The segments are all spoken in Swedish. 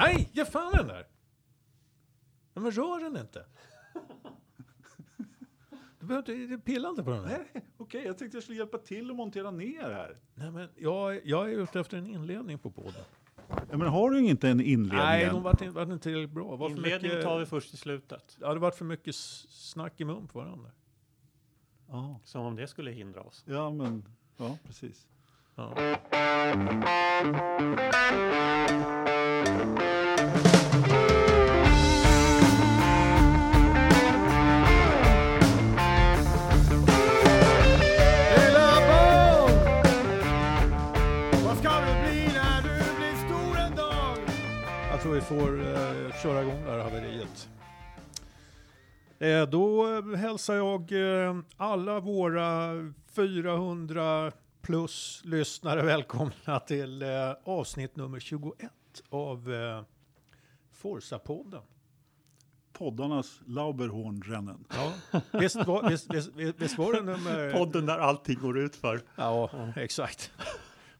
Nej, ge fan den där! Nej, men rör den inte. Du behöver inte pilla inte på den där. Nej, okej, jag tänkte jag skulle hjälpa till att montera ner här. Nej, men jag, jag är ute efter en inledning på podden. Ja, men har du inte en inledning? Nej, de vart inte, vart inte tillräckligt bra. Var för Inledning mycket, tar vi först i slutet. Ja, det varit för mycket snack i mun på varandra. Ja, Som om det skulle hindra oss. ja, men ja, precis. Ja. Lilla barn Vad ska du bli när du blir stor en dag? Jag tror vi får eh, köra igång det här haveriet. Eh, då eh, hälsar jag eh, alla våra 400 plus lyssnare välkomna till eh, avsnitt nummer 21 av eh, Forsa-podden. Poddarnas Lauberhornrennen. Ja, visst, var, visst, visst, var det nummer... Podden där allting går ut för. Ja, exakt.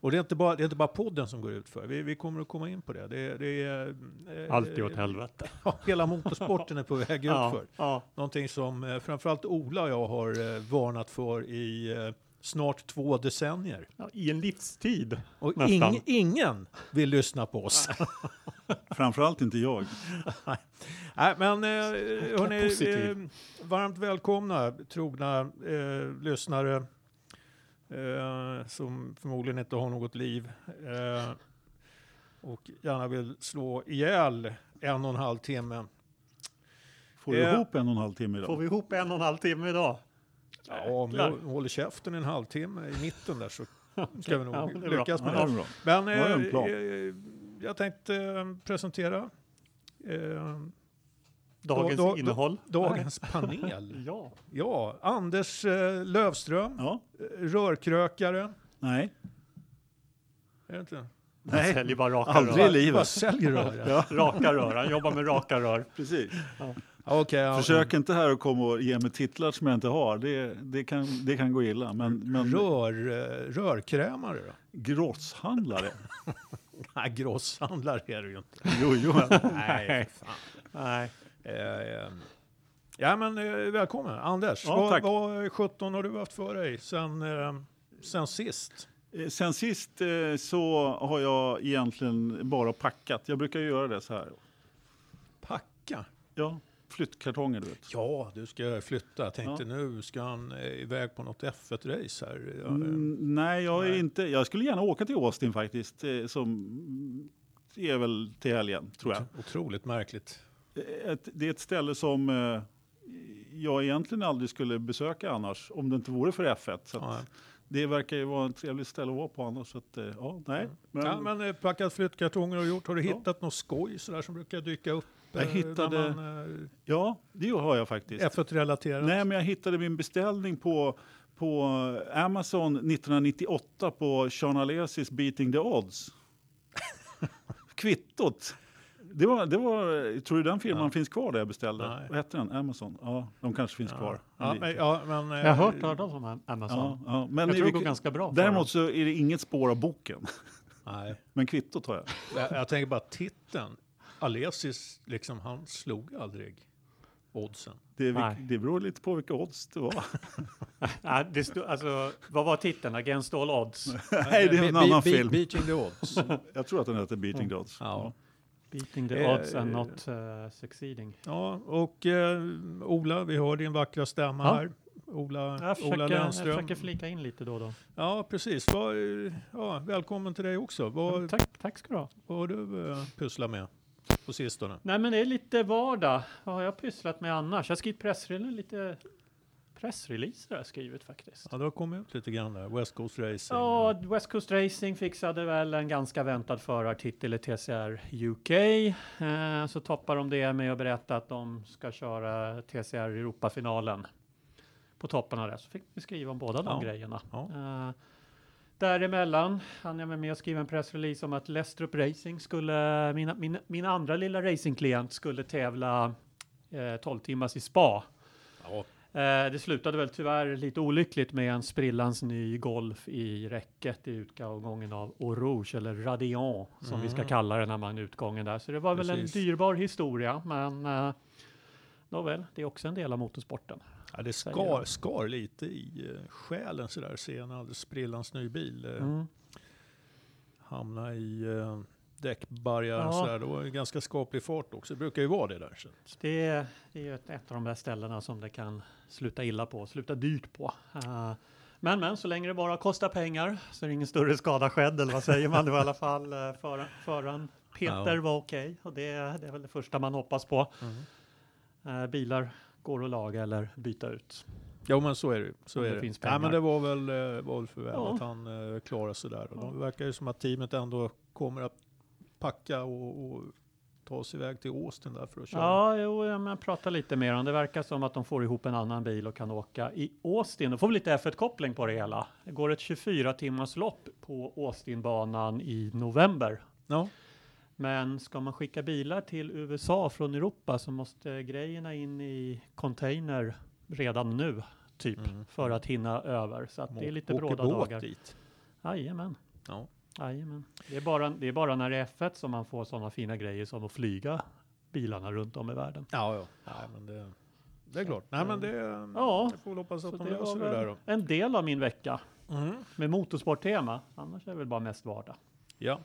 Och det är, inte bara, det är inte bara podden som går ut för. Vi, vi kommer att komma in på det. det, det är, eh, Allt är åt helvete. Ja, hela motorsporten är på väg Ja, utför. ja. Någonting som eh, framförallt Ola och jag har eh, varnat för i eh, snart två decennier. Ja, I en livstid. Och ing, ingen vill lyssna på oss. Framförallt inte jag. Nej, men eh, hörni, eh, varmt välkomna trogna eh, lyssnare eh, som förmodligen inte har något liv eh, och gärna vill slå ihjäl en och en halv timme. Får du Eh, ihop en och en halv timme idag? Får vi ihop en och en halv timme idag? Ja, om Jäklar. håller käften en halvtimme i mitten där så ska vi nog Ja, lyckas Ja, med är det. Men jag eh, eh, jag tänkte eh, presentera eh, Dagens då- då- innehåll? dagens panel. Ja. Ja, Anders eh, Lövström, Ja, eh, rörkrökare. nej. Är det inte? Han Nej, säljer bara raka aldrig i rör. Bara livet. säljer rör. ja. Ja, Raka rör. Han jobbar med raka rör. precis. Ja, Ja, Försök inte här att komma och ge mig titlar som jag inte har. Det, det, kan, det kan gå illa. Men, men Rör, eh, rörkrämare då? grosshandlare? Nej, grosshandlare är det ju inte. Jo, jo. Nej. Nej. Eh, eh, ja, men eh, välkommen. Anders, Ja, vad, tack. vad 17 har du haft för dig sen, sen sist? Sen sist så har jag egentligen bara packat. Jag brukar göra det så här. Packa? Ja, flyttkartonger du vet. Ja, du ska flytta. Jag tänkte Ja. nu ska han eh, iväg på något F1-race här. Ja, eh, Mm, nej, jag är Nej. inte- inte. Jag skulle gärna åka till Austin faktiskt. eh, Som är väl till helgen tror jag. Otroligt märkligt. Ett, det är ett ställe som eh, jag egentligen aldrig skulle besöka annars. Om det inte vore för F1. Så att Ja. Det verkar ju vara ett trevligt ställe att vara på annars. Så att, eh, ja, nej. Men, Ja, men eh, packat flyttkartonger du gjort. Har du Ja. hittat något skoj sådär som brukar dyka upp? Jag eh, hittade- man, ja, det har jag faktiskt. eh, F1-relaterat? Nej, men jag hittade min beställning på, på Amazon 1998 på Sean Alesis Beating the Odds. Kvittot. Det var, det var, tror du den firman Ja. finns kvar där jag beställde? Nej. Vad hette den? Amazon? Ja, de kanske finns kvar. Ja, men, ja, men, eh, Jag har hört talas om Amazon. Ja, ja. Men Jag tror det går ganska bra Däremot så är det inget spår av boken. Nej, Men kvittot har jag. jag, jag tänker bara titeln. Alesis, liksom, han slog aldrig oddsen. Det, Nej. det beror lite på vilka odds det var. Nej, det stod, alltså, vad var titeln? Against all odds? Nej, det är en Be- annan be- film. Beating the odds. Jag tror att den heter Beating the Odds. Ja. Beating the Eh, odds and not uh, succeeding. Ja, och eh, Ola, vi hör din vackra stämma Ja. här. Ola, Jag Ola försöker, jag försöker flika in lite då och då. Ja, precis. Eh, ja, välkommen till dig också. Vad, Tack, tack ska du ha. vad har du eh, pysslat med på sistone? Nej, men det är lite vardag. Vad har jag pysslat med annars? Jag har skrivit pressreleaser, lite pressreleaser har jag skrivit faktiskt. Ja, det har kommit ut lite grann där. West Coast Racing. Ja, West Coast Racing fixade väl en ganska väntad förartitel i TCR UK. Eh, så toppar de det med att berätta att de ska köra TCR Europafinalen. På toppen av det så fick vi skriva om båda de Ja. grejerna. Ja. Eh, däremellan hann jag med att skriva en pressrelease om att Lestrup Racing skulle, min, min, min andra lilla racingklient skulle tävla eh, 12 timmars i spa. Ja, Eh, det slutade väl tyvärr lite olyckligt med en sprillans ny Golf i räcket i utgången av Rouge, eller Radiant som vi ska Mm. kalla den när man utgången där. Så det var väl Precis. en dyrbar historia, men eh, nåväl, det är också en del av motorsporten. Ja, det skar, skar lite i uh, själen sådär, se en alldeles sprillans ny bil uh, Mm. hamna i uh, däckbarriären Ja. sådär. Det var ju ganska skaplig fart också, det brukar ju vara det där. Så. att- Det, är- det är ju ett, ett av de där ställena som det kan sluta illa på, sluta dyrt på. Eh, men, men så länge det bara kostar pengar så är det ingen större skada skedd, eller vad säger man? Det var i alla fall uh, föraren Peter Ja. var okej och det, det är väl det första man hoppas på. Eh, bilar går att laga eller byta ut. Jo men så är det så Om är det det. finns men pengar. det var väl, uh, var väl för väl Ja. att han uh, klarade sig där. Ja. De verkar ju som att teamet ändå kommer att packa och, och ta sig iväg till Austin där för att köra. Ja, jo, ja, men prata lite mer om det. verkar som att de får ihop en annan bil och kan åka i Austin. Då får vi lite F1-koppling på det hela. Det går ett 24 timmars lopp på Austinbanan i november. Ja. Men ska man skicka bilar till USA från Europa så måste grejerna in i container redan nu, typ, Mm. för att hinna över. Så att det är lite bråda båt dagar. dit. Jajamän. Ja. Jajamän. Det, är bara, det är bara när det är F1 som man får sådana fina grejer som att flyga bilarna runt om i världen. Ja, ja. Nej, men det, det är klart. Nej, men det, Ja, jag får väl hoppas att de löser det där då. en del av min vecka Mm. med motorsporttema. Annars är det väl bara mest vardag. Ja.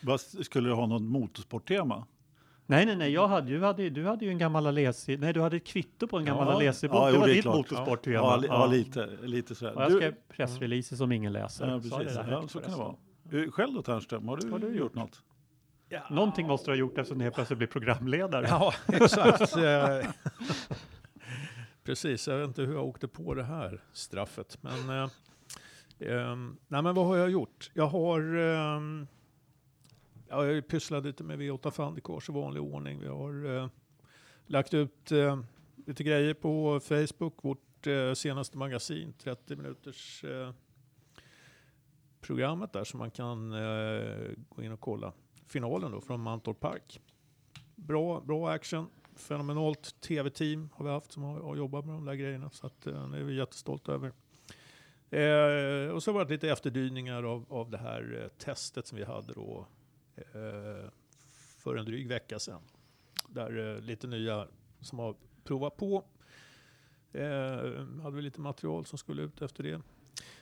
Vad, skulle du ha något motorsporttema? Nej, nej, nej, jag hade ju, hade, du hade ju en gammal Alesi, nej du hade ett kvitto på en gammal Ja, Alesi-bok. ja, det var det är ditt klart. motorsporttema. Ja, li, ja. lite, lite sådär. Och jag skrev pressreleaser som ingen läser. ja, precis. där Ja, så kan det vara. Eh, Själv då Ternström, har du, har du gjort något? Någonting måste du ha gjort eftersom du helt plötsligt blir programledare. Ja, exakt. Eh, Precis, jag vet inte hur jag åkte på det här straffet. Men, eh, ehm, nej, men vad har jag gjort? Jag har, ehm, ja, jag har pysslat lite med V8 Fandikars i vanlig ordning. Vi har eh, lagt ut eh, lite grejer på Facebook, vårt eh, senaste magasin, 30 minuters eh, programmet där som man kan eh, gå in och kolla. Finalen då från Mantorp Park. Bra, bra action, fenomenalt tv-team har vi haft som har, har jobbat med de där grejerna. Så att, eh, det är vi jättestolta över. Eh, och så har det varit lite efterdyningar av, av det här eh, testet som vi hade då för en dryg vecka sedan. Där eh, lite nya som har provat på. Eh, hade vi lite material som skulle ut efter det.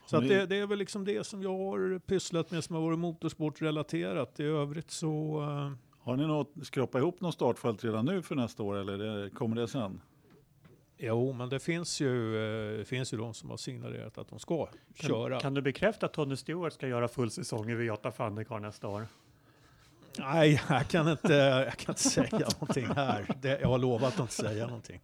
Så det, det är väl liksom det som jag har pysslat med som har varit motorsportrelaterat. I övrigt så eh, Har ni något, skrapa ihop något startfält redan nu för nästa år eller det, kommer det sen? Jo, men det finns ju, eh, finns ju de som har signalerat att de ska köra. Kan, kan du bekräfta att Tony Stewart ska göra full säsong i V8 Fandikar nästa år? Nej, jag kan, inte, jag kan inte säga någonting här. Det, jag har lovat att inte säga någonting.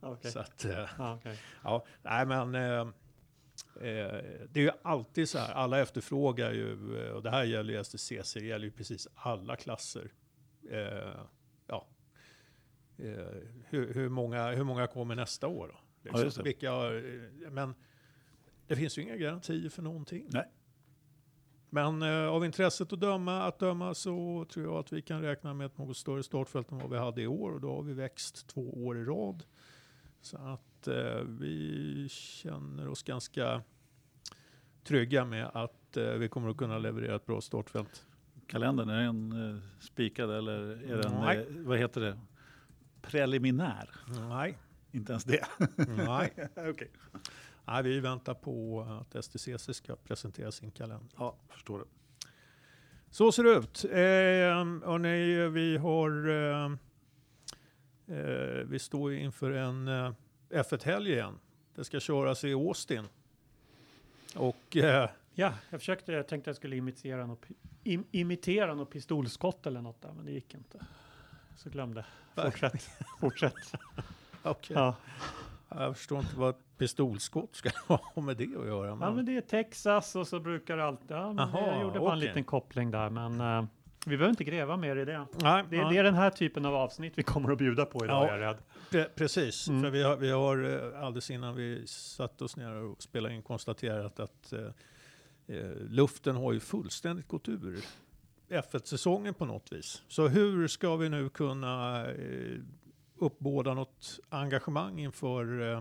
Okej. Så att, eh, Ja, okej. ja, nej men eh, eh, det är ju alltid så här, alla efterfrågar ju, eh, och det här gäller ju STCC, det gäller ju precis alla klasser. Eh, ja. Eh, hur, hur, många, hur många kommer nästa år då? Liksom, det. Vilka, men det finns ju inga garantier för någonting. Nej. Men eh, av intresset att döma, att döma så tror jag att vi kan räkna med ett något större startfält än vad vi hade i år och då har vi växt två år i rad. Så att eh, vi känner oss ganska trygga med att eh, vi kommer att kunna leverera ett bra startfält. Kalendern, är den eh, spikad eller är den, Nej. eh, vad heter det, preliminär? Nej, Inte ens det? nej. Okej. Nej vi väntar på att STCC ska presentera sin kalender. Ja, förstår det. Så ser det ut. Eh, hörni, vi har... Eh, eh, vi står ju inför en eh, F1-helg igen. Det ska köras i Austin. Och eh, Ja, jag försökte, jag tänkte jag skulle imitera något, im, imitera något pistolskott eller något där, men det gick inte. Så glömde. Fortsätt. Fortsätt. okej, Ja. Jag förstår inte vad ett pistolskott ska ha med det att göra. ja, Men, men det är Texas och så brukar det alltid... Ja, men Aha, jag gjorde bara en okej. liten koppling där, men eh, vi behöver inte gräva mer i det. nej, Det, nej, det är den här typen av avsnitt vi kommer att bjuda på idag, Ja. är jag rädd. pre- precis. Mm. För vi har, vi har eh, alldeles innan vi satte oss ner och spelade in konstaterat att eh, luften har ju fullständigt gått ur F1-säsongen på något vis. Så hur ska vi nu kunna uppbåda något engagemang inför eh,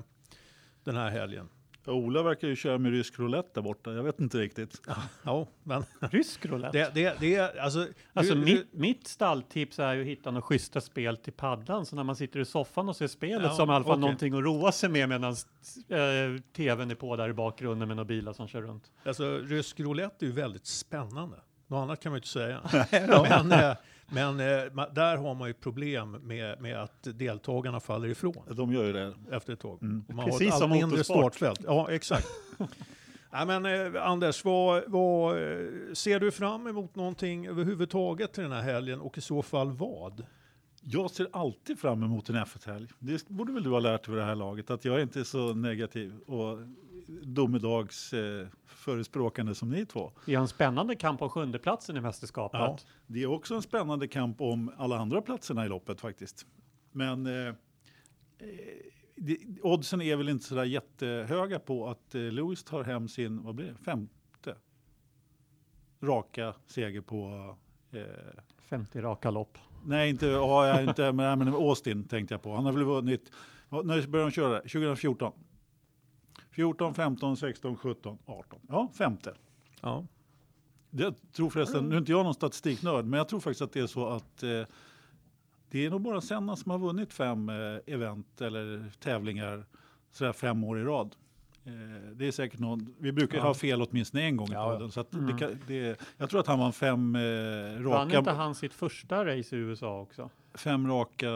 den här helgen. Ja, Ola verkar ju köra med rysk roulette där borta. Jag vet inte riktigt. Ja, men Rysk roulette. det, det, det är alltså... Alltså du- mitt, mitt stalltips är ju att hitta några schyssta spel till paddan. Så när man sitter i soffan och ser spelet Ja, så har man i alla fall okej. någonting att roa sig med medan eh, tvn är på där i bakgrunden med några bilar som kör runt. Alltså, rysk roulette är ju väldigt spännande. Något annat kan man ju inte säga. men eh, men eh, där har man ju problem med, med att deltagarna faller ifrån De gör ju det. efter ett tag. Mm. Och man Precis har ett allt som mindre motorsport. startfält. Ja, exakt. Nej, men, eh, Anders, vad, vad, eh, ser du fram emot någonting överhuvudtaget till den här helgen och i så fall vad? Jag ser alltid fram emot en F1-helg. Det borde väl du ha lärt dig vid det här laget, att jag inte är så negativ och domedags eh, som ni två. Vi har en spännande kamp om sjundeplatsen i mästerskapet. Ja. Det är också en spännande kamp om alla andra platserna i loppet faktiskt. Men eh, eh, det, oddsen är väl inte sådär jättehöga på att eh, Lewis tar hem sin, vad blir det, femte raka seger på eh, 50 raka lopp. Nej, inte, ja, inte men, men Austin tänkte jag på. Han har väl vunnit, när började de köra? 2014? 14, 15, 16, 17, 18. Ja, femte. Ja. Jag tror förresten, nu är inte jag någon statistiknörd, men jag tror faktiskt att det är så att eh, det är nog bara Senna som har vunnit fem eh, event eller tävlingar sådär fem år i rad. Eh, det är säkert någon, vi brukar Ja. ha fel åtminstone en gång i Ja, podden. Så Mm. det kan, det, jag tror att han vann fem eh, Vann raka, inte han sitt första race i USA också? fem raka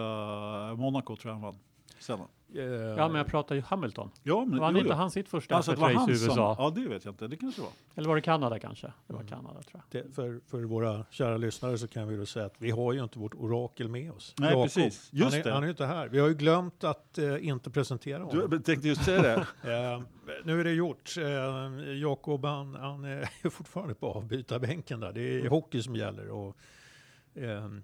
Monaco tror jag han vann. Senna. Eh, Ja, men jag pratar ju Hamilton. Ja, men, Vann jo, inte jo. han sitt första Alltså var F1-race i han som, USA? ja det vet jag inte, det kanske var. Eller var det Kanada kanske? Det var Mm. Kanada tror jag. det, för, för våra kära lyssnare så kan vi då säga att vi har ju inte vårt orakel med oss. Nej, Jakob. precis. Just han, är, det. han är ju inte här. Vi har ju glömt att eh, inte presentera honom. Du tänkte just säga det. Eh, nu är det gjort. Eh, Jakob han, han är fortfarande på avbytarbänken där. Det är hockey som gäller. Och, ehm,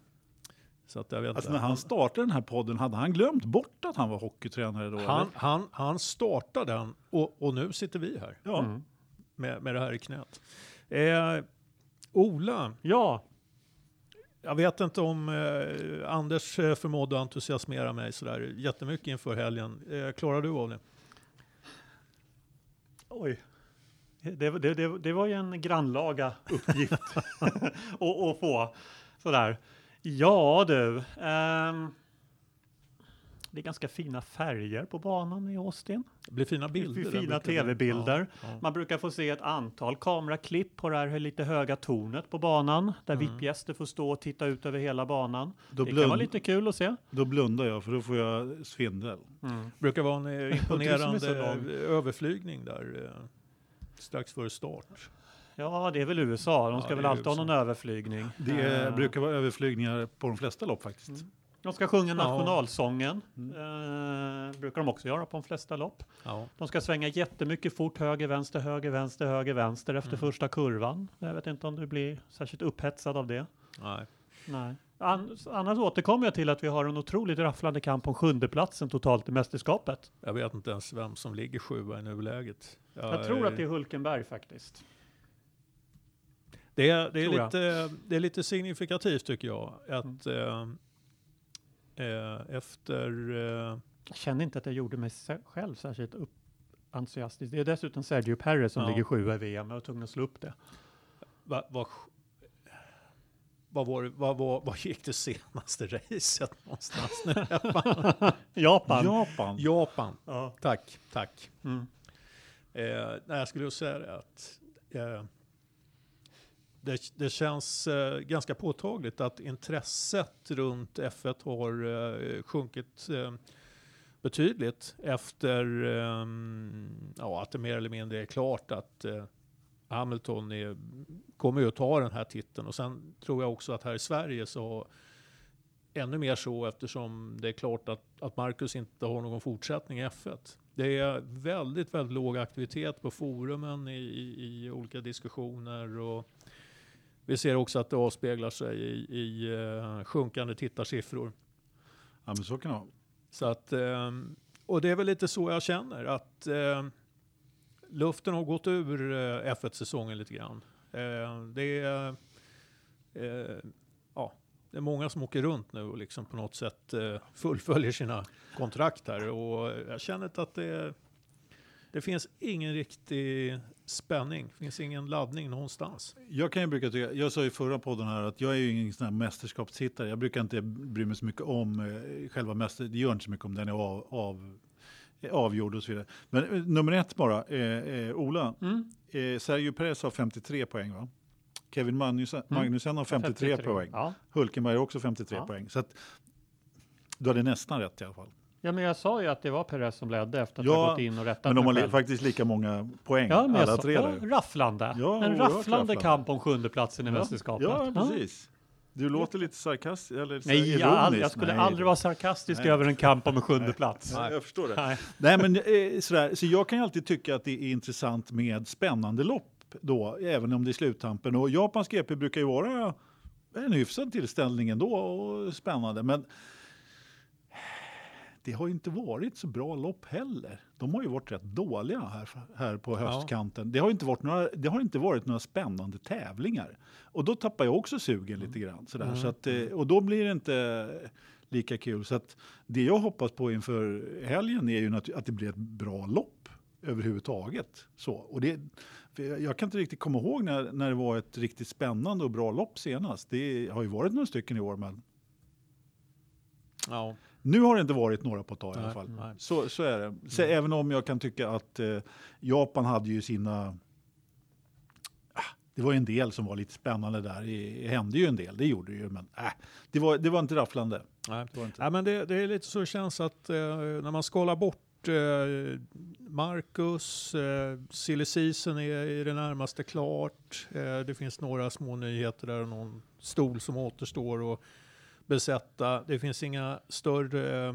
så att jag vet Alltså när han startade den här podden, hade han glömt bort att han var hockeytränare då? han, eller? han, han startade den och, och nu sitter vi här Ja. Mm. med, med det här i knät. Eh, Ola, Ja, jag vet inte om eh, Anders eh, förmådde entusiasmera mig sådär jättemycket inför helgen. Eh, klarar du av det? oj. Det, det, det, det var ju en grannlaga uppgift att, att få. Sådär. Ja du. ehm, det är ganska fina färger på banan i Austin. Det blir fina bilder. Fina tv-bilder. Ja, ja. Man brukar få se ett antal kameraklipp på det här lite höga tornet på banan där Mm. VIP-gäster får stå och titta ut över hela banan. Då, det kan vara blund, lite kul att se. då blundar jag för då får jag svindel. brukar vara en imponerande överflygning där eh, strax före start. Ja, det är väl USA. De Ja, ska det väl är alltid ha USA. någon överflygning. Det Eh, brukar vara överflygningar på de flesta lopp faktiskt. Mm. De ska sjunga Ja. nationalsången. Eh, brukar de också göra på de flesta lopp. Ja. De ska svänga jättemycket fort, höger, vänster, höger, vänster, höger, vänster efter Mm. första kurvan. Jag vet inte om du blir särskilt upphetsad av det. Nej. Nej. An annars återkommer jag till att vi har en otroligt rafflande kamp om sjundeplatsen totalt i mästerskapet. Jag vet inte ens vem som ligger sjua i nuläget. Jag tror att det är Hulkenberg faktiskt. Det är, det är, lite, det är lite signifikativt tycker jag. Att Mm. eh, eh, efter... Eh, Jag kände inte att jag gjorde mig själv särskilt upp entusiastisk. Det är dessutom Sergio Perez som Ja. ligger sjua i VM. Jag var tvungen att slå upp det. vad, vad, vad, var, vad, vad, vad gick det senaste racet någonstans? Japan. Japan. Japan. Ja. Tack, tack. Mm. Eh, nej, jag skulle säga det att eh, det, det känns eh, ganska påtagligt att intresset runt F1 har eh, sjunkit eh, betydligt efter eh, ja, att det mer eller mindre är klart att eh, Hamilton är, kommer ju att ta den här titeln och sen tror jag också att här i Sverige så ännu mer så eftersom det är klart att, att Marcus inte har någon fortsättning i F1. Det är väldigt, väldigt låg aktivitet på forumen i, i, i olika diskussioner och vi ser också att det avspeglar sig i, i eh, sjunkande tittarsiffror. Ja, men så kan det vara. Så att, ehm, och det är väl lite så jag känner att ehm, luften har gått ur eh, F1-säsongen lite grann. Eh, Det är, eh, ja, det är många som åker runt nu och liksom på något sätt fullföljer sina kontrakt här och jag känner att det det finns ingen riktig spänning, det finns ingen laddning någonstans. Jag kan ju brukar tycka, jag sa i förra podden här att jag är ju ingen sån här mästerskapstittare. Jag brukar inte bry mig så mycket om eh, själva mäster, det gör inte så mycket om den är av, av, avgjord och så vidare. Men eh, nummer ett bara, eh, eh, Ola. Mm. Eh, Sergio Perez har 53 poäng va? Kevin Magnussen, Mm. Magnussen har 53, poäng. Ja. Hulkenberg har också 53 Ja. poäng. Så att, du hade nästan rätt i alla fall. Ja, men jag sa ju att det var Perez som ledde efter att Ja, ha gått in och rättat Men de har själv. faktiskt lika många poäng, Ja, men jag alla sa, tre ja, rafflande. Ja, en rafflande kamp om sjundeplatsen i Ja, mästerskapet. Ja, precis. Du låter lite sarkastisk, eller Nej, jag, ironisk. jag skulle Nej, aldrig vara sarkastisk Nej. över en kamp om en sjunde plats. Nej, jag förstår det. Nej. Nej, men eh, sådär, så jag kan ju alltid tycka att det är intressant med spännande lopp då, även om det är sluttampen. Och Japans GP brukar ju vara en hyfsad tillställning ändå och spännande. Men det har ju inte varit så bra lopp heller. De har ju varit rätt dåliga här, här på höstkanten. Det, har inte varit några, det har inte varit några spännande tävlingar. Och då tappar jag också sugen lite grann. Sådär. Så att, eh, och då blir det inte lika kul. Så att det jag hoppas på inför helgen är ju att det blir ett bra lopp överhuvudtaget. Så, och det, jag kan inte riktigt komma ihåg när, när det var ett riktigt spännande och bra lopp senast. Det har ju varit några stycken i år, men Ja. Nu har det inte varit några på ett tag i alla Nej, fall. nej. Så, så är det. Så även om jag kan tycka att eh, Japan hade ju sina... Ah, det var ju en del som var lite spännande där. Det hände ju en del, det gjorde det ju. Men äh, det, var, det var inte rafflande. Nej. Det var inte. Ja, men det, det är lite så det känns att eh, när man skalar bort eh, Marcus, eh, silly season är i det närmaste klart. Eh, det finns några små nyheter där och någon stol som återstår att besätta. Det finns inga större eh,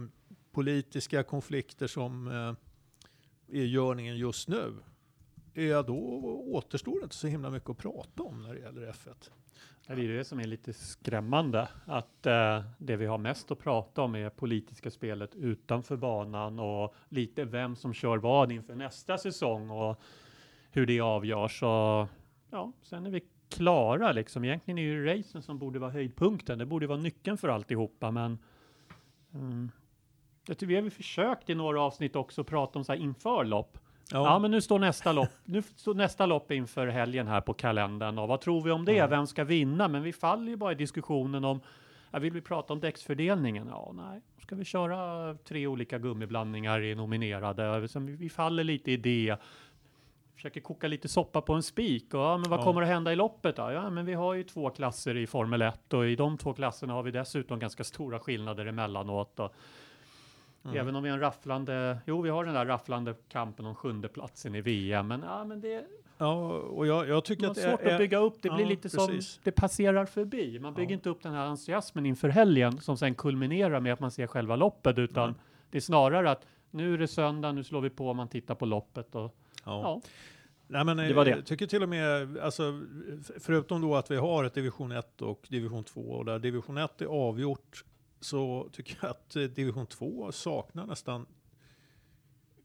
politiska konflikter som eh, är i görningen just nu. Ja, då återstår det inte så himla mycket att prata om när det gäller F1. Det är det som är lite skrämmande, att eh, det vi har mest att prata om är politiska spelet utanför banan och lite vem som kör vad inför nästa säsong och hur det avgörs. Och, ja, sen är vi klara liksom. Egentligen är ju racen som borde vara höjdpunkten. Det borde vara nyckeln för alltihopa, men mm, jag tror vi har försökt i några avsnitt också prata om så här inför lopp. Ja. men nu står nästa lopp, nu står nästa lopp inför helgen här på kalendern och vad tror vi om det? Ja. Vem ska vinna? Men vi faller ju bara i diskussionen om, ja, vill vi prata om däcksfördelningen? Ja, nej, ska vi köra tre olika gummiblandningar i nominerade? Vi faller lite i det. Försöker koka lite soppa på en spik och ja, men vad Ja. kommer att hända i loppet då? Ja, men vi har ju två klasser i Formel 1 och i de två klasserna har vi dessutom ganska stora skillnader emellanåt. Och, Mm. Även om vi har en rafflande, jo vi har den där rafflande kampen om sjunde platsen i VM, men ja men det Ja, och jag, jag tycker att det svårt är, att bygga upp, det blir ja, lite precis. som, det passerar förbi. Man bygger Ja. inte upp den här entusiasmen inför helgen som sen kulminerar med att man ser själva loppet, utan Mm. det är snarare att nu är det söndag, nu slår vi på, man tittar på loppet och Ja. ja, Nej, men Det var det. Jag tycker till och med, alltså, förutom då att vi har ett division 1 och division 2 och där division 1 är avgjort så tycker jag att eh, division 2 saknar nästan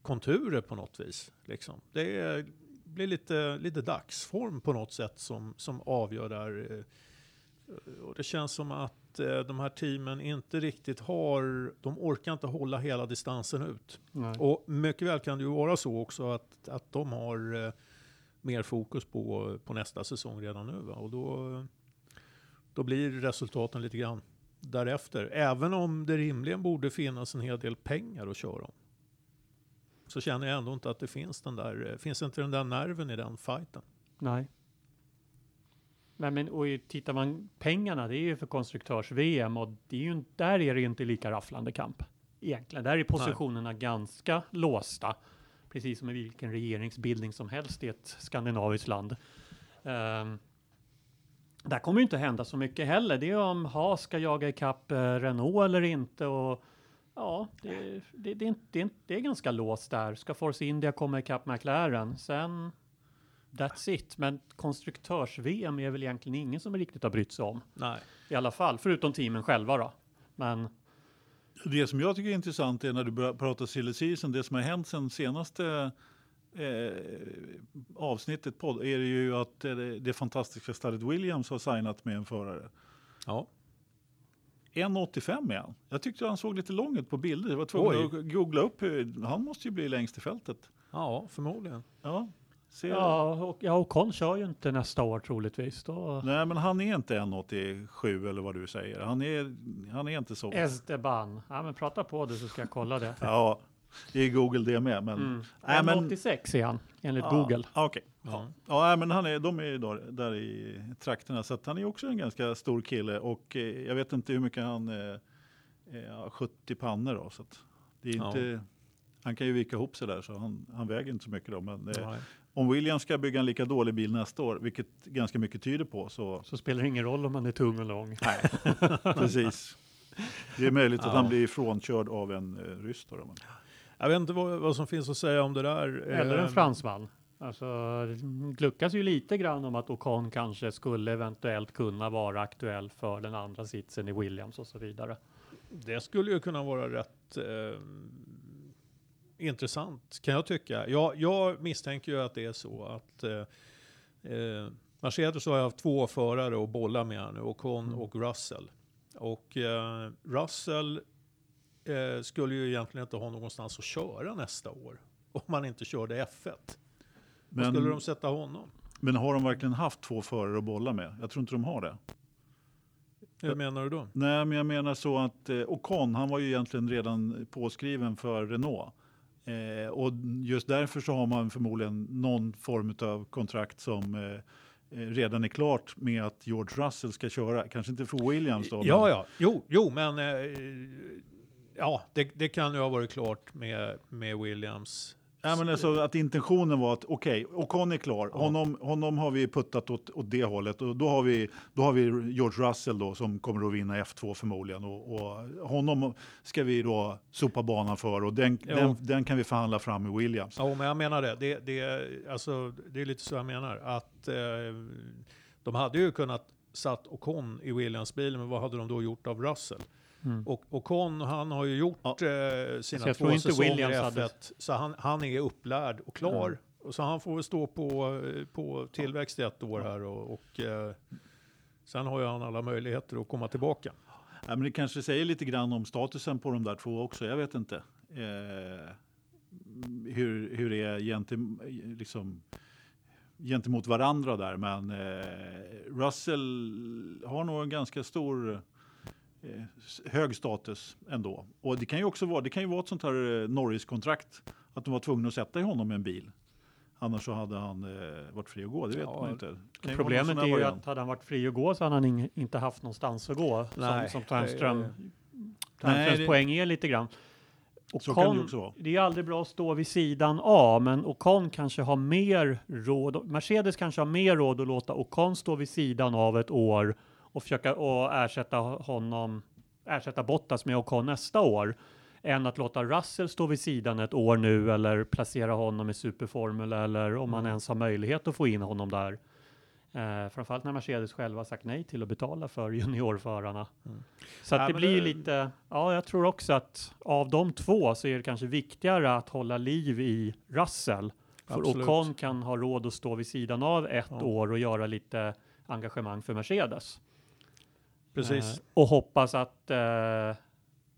konturer på något vis. Liksom. Det är, blir lite, lite dagsform på något sätt som, som avgör där. eh, Och det känns som att eh, de här teamen inte riktigt har, de orkar inte hålla hela distansen ut. nej. Och mycket väl kan det ju vara så också att, att de har eh, mer fokus på, på nästa säsong redan nu. Va? Och då, då blir resultaten lite grann därefter. Även om det rimligen borde finnas en hel del pengar att köra om. Så känner jag ändå inte att det finns den där, eh, finns inte den där nerven i den fighten. nej. Nej, men och tittar man pengarna, det är ju för konstruktörs-VM och det är ju, där är det ju inte lika rafflande kamp. Egentligen, där är positionerna ganska låsta. Precis som i vilken regeringsbildning som helst i ett skandinaviskt land. Ehm, där kommer ju inte hända så mycket heller. Det är om Haas ska jaga ikapp eh, Renault eller inte. Och, ja, det, det, det, det är ganska låst där. Ska Force India komma ikapp McLaren? Sen, that's it. Men konstruktörs-VM är väl egentligen ingen som riktigt har brytt sig om. Nej. I alla fall, förutom teamen själva då. Men Det som jag tycker är intressant är när du börjar prata silly season, det som har hänt sen senaste eh, avsnittet podd är det ju att eh, det fantastiska stallet Williams har signat med en förare. Ja. 1,85 är han. Jag tyckte han såg lite lång ut på bilder. Jag var tvungen Oj. att googla upp. hur- Han måste ju bli längst i fältet. Ja, förmodligen. Ja, ser Ja, och, ja, Ocon kör ju inte nästa år troligtvis. Då. Nej, men han är inte 1,87 eller vad du säger. Han är, han är inte så. Esteban. Ja, men prata på det så ska jag kolla det. Ja, det är Google det med. Men, Mm. Nej, men- 86 är han, enligt ja, Google. ja, Okej. Ja. Ja, nej, men han är, de är ju där, där i trakterna, så att han är också en ganska stor kille och eh, jag vet inte hur mycket han eh, eh, har 70 pannor då, så att det är Ja. inte, han kan ju vika ihop sig där så han, han väger inte så mycket då. Men eh. Om Williams ska bygga en lika dålig bil nästa år, vilket ganska mycket tyder på, så Så spelar det ingen roll om man är tung och lång. precis. Det är möjligt att Ja. han blir frånkörd av en eh, ryss då. men- Jag vet inte vad, vad som finns att säga om det där. Eller en Eh, fransman. Alltså, det gluckas ju lite grann om att Ocon kanske skulle eventuellt kunna vara aktuell för den andra sitsen i Williams och så vidare. Det skulle ju kunna vara rätt eh, intressant kan jag tycka. Jag, jag misstänker ju att det är så att eh, eh, Mercedes har haft två förare att bolla med här nu, Ocon Mm. och Russell. Och eh, Russell eh, skulle ju egentligen inte ha någonstans att köra nästa år. Om man inte körde F1. Var skulle Men, de sätta honom? men har de verkligen haft två förare att bolla med? Jag tror inte de har det. Hur menar du då? Nej, men jag menar så att eh, Ocon, han var ju egentligen redan påskriven för Renault. Eh, och just därför så har man förmodligen någon form av kontrakt som eh, eh, redan är klart med att George Russell ska köra. Kanske inte för Williams då. Ja, men, ja. Jo, jo men eh, ja, det, det kan ju ha varit klart med, med Williams. Ja, men alltså att intentionen var att okej, Ocon är klar. Ja. Honom, honom har vi puttat åt, åt det hållet och då har, vi, då har vi George Russell då som kommer att vinna F2 förmodligen och, och honom ska vi då sopa banan för och den, Ja. den, den kan vi förhandla fram med Williams. Ja, men jag menar det. Det, det, alltså, det är lite så jag menar. Att eh, de hade ju kunnat satt Ocon i Williams-bilen, men vad hade de då gjort av Russell? Mm. Och Ocon, han har ju gjort Ja. eh, sina jag två inte säsonger i Williams F1, hade- så han, han är upplärd och klar. Och så han får väl stå på, eh, på tillväxt i ett år här och, och eh, sen har ju han alla möjligheter att komma tillbaka. Ja, men det kanske säger lite grann om statusen på de där två också. Jag vet inte. Eh, hur, hur det är gentem, liksom, gentemot varandra där. Men eh, Russell har nog en ganska stor hög status ändå. Och det kan ju också vara, det kan ju vara ett sånt här eh, Norris-kontrakt. Att de var tvungna att sätta i honom en bil. Annars så hade han eh, varit fri att gå. Det vet Ja, man inte. Det kan Problemet är ju variant. att hade han varit fri att gå så hade han ing- inte haft någonstans att gå. Nej, som, som Tärnström, det- Tärnströms Nej, det- poäng är lite grann. Så kan det ju Ocon- också vara. det är aldrig bra att stå vid sidan av, men Ocon kanske har mer råd. Mercedes kanske har mer råd att låta Ocon stå vid sidan av ett år och försöka och ersätta honom, ersätta Bottas med Ocon nästa år, än att låta Russell stå vid sidan ett år nu eller placera honom i superformel eller om man ens har möjlighet att få in honom där. Eh, framförallt när Mercedes själva sagt nej till att betala för juniorförarna. Mm. Så Ja, det blir det- lite, ja jag tror också att av de två så är det kanske viktigare att hålla liv i Russell. För Absolut. Ocon kan ha råd att stå vid sidan av ett Ja. år och göra lite engagemang för Mercedes. Precis. Eh, och hoppas att eh,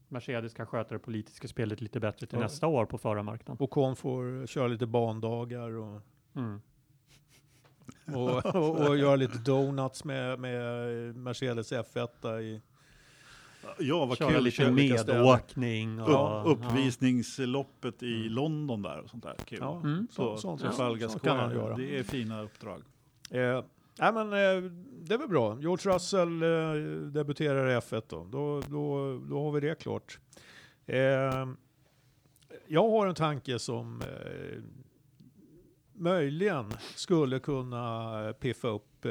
Mercedes kan sköta det politiska spelet lite bättre till Ja. nästa år på förarmarknaden. Ocon får köra lite bandagar och Mm. och, och, och göra lite donuts med, med Mercedes F1 i... Ja, vad Köra kul. lite medåkning. Och, Upp, uppvisningsloppet i London där och sånt där. Kul. Ja, Mm. så, Så, sånt, Trafalgar sånt kan han göra. Det är fina uppdrag. Eh, nej men eh, det är väl bra. George Russell eh, debuterar i F1 då. Då, då. då har vi det klart. Eh, jag har en tanke som eh, möjligen skulle kunna piffa upp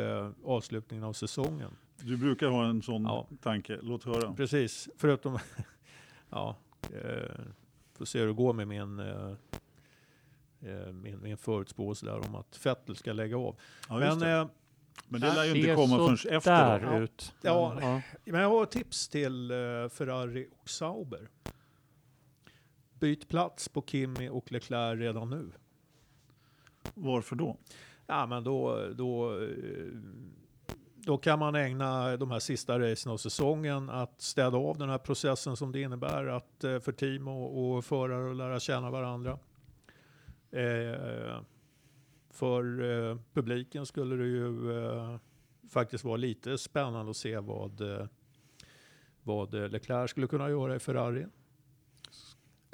avslutningen av säsongen. Du brukar ha en sån Ja. tanke. Låt höra. Precis, förutom... ja, eh, får se hur det går med min, eh, min, min förutspåelse där om att Vettel ska lägga av. Ja, men, eh, Men det lär ju inte ser komma förrän efter. där Då. ut. Ja. ja. men jag har ett tips till eh, Ferrari och Sauber. Byt plats på Kimi och Leclerc redan nu. Varför då? Ja, men då, då, eh, då kan man ägna de här sista racen av säsongen att städa av den här processen som det innebär att, eh, för team och, och förare att lära känna varandra. Eh, för eh, publiken skulle det ju eh, faktiskt vara lite spännande att se vad, eh, vad eh, Leclerc skulle kunna göra i Ferrari.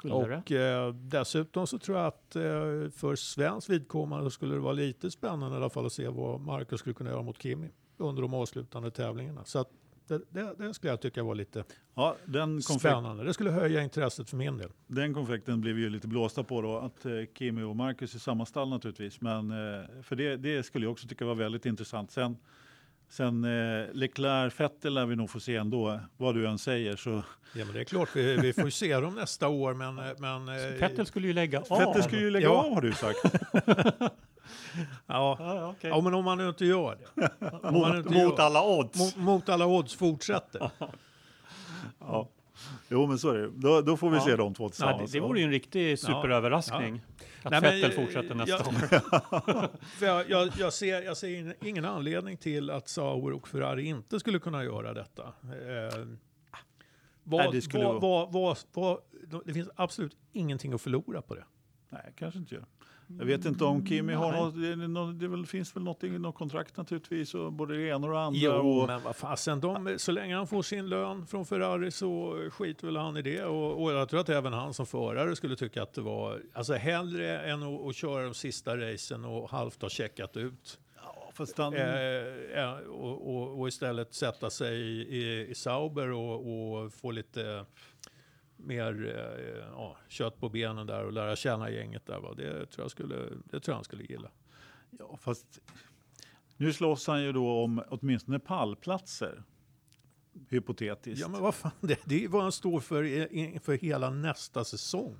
Och eh, dessutom så tror jag att eh, för svensk vidkommande skulle det vara lite spännande i alla fall att se vad Marcus skulle kunna göra mot Kimi under de avslutande tävlingarna. Så att det, det, det skulle jag tycka var lite Ja, den, spännande. Det skulle höja intresset för min del. den konfekten blev ju lite blåsta på då, att eh, Kimi och Marcus är samma stall naturligtvis. Men eh, för det, det skulle jag också tycka var väldigt intressant. Sen, sen eh, Leclerc, Vettel lär vi nog få se ändå, vad du än säger. Så Ja, men det är klart, vi, vi får ju se dem nästa år. Men, eh, men, eh, Vettel skulle ju lägga av. Vettel ska ju lägga Ja. av har du sagt. ja, Ja, ja, okej. ja, men om man nu inte gör det. Mot, inte mot gör- alla odds. Mot, mot alla odds fortsätter. Ja. Jo men så är det. Då, då får vi Ja. se de två Nej, tillsammans. det, det vore ju en riktig superöverraskning. Att Nej, men, Vettel fortsätter nästa jag- år. För jag, jag, jag, ser, jag ser in- ingen anledning till att Sauer och Ferrari inte skulle kunna göra detta. Eh, vad, Nej, det skulle vad, vad, vad, vad, det finns absolut ingenting att förlora på det. Nej, kanske inte gör. Jag vet inte om Kimi har Nej. något, det, det väl, finns väl något i något kontrakt naturligtvis, och både det ena och det andra. Jo, och, men vad fasen, de, så länge han får sin lön från Ferrari så skiter väl han i det. Och, och jag tror att även han som förare skulle tycka att det var, alltså hellre än att, att köra de sista racen och halvt ha checkat ut. han, Eh, och, och, och istället sätta sig i, i, i Sauber och, och få lite mer eh, ja, kött på benen där och lära känna gänget där. Va? Det, tror jag skulle, det tror jag han skulle gilla. ja, fast nu slåss han ju då om åtminstone pallplatser. Hypotetiskt. Ja men vad fan, det, det är vad han står för för hela nästa säsong.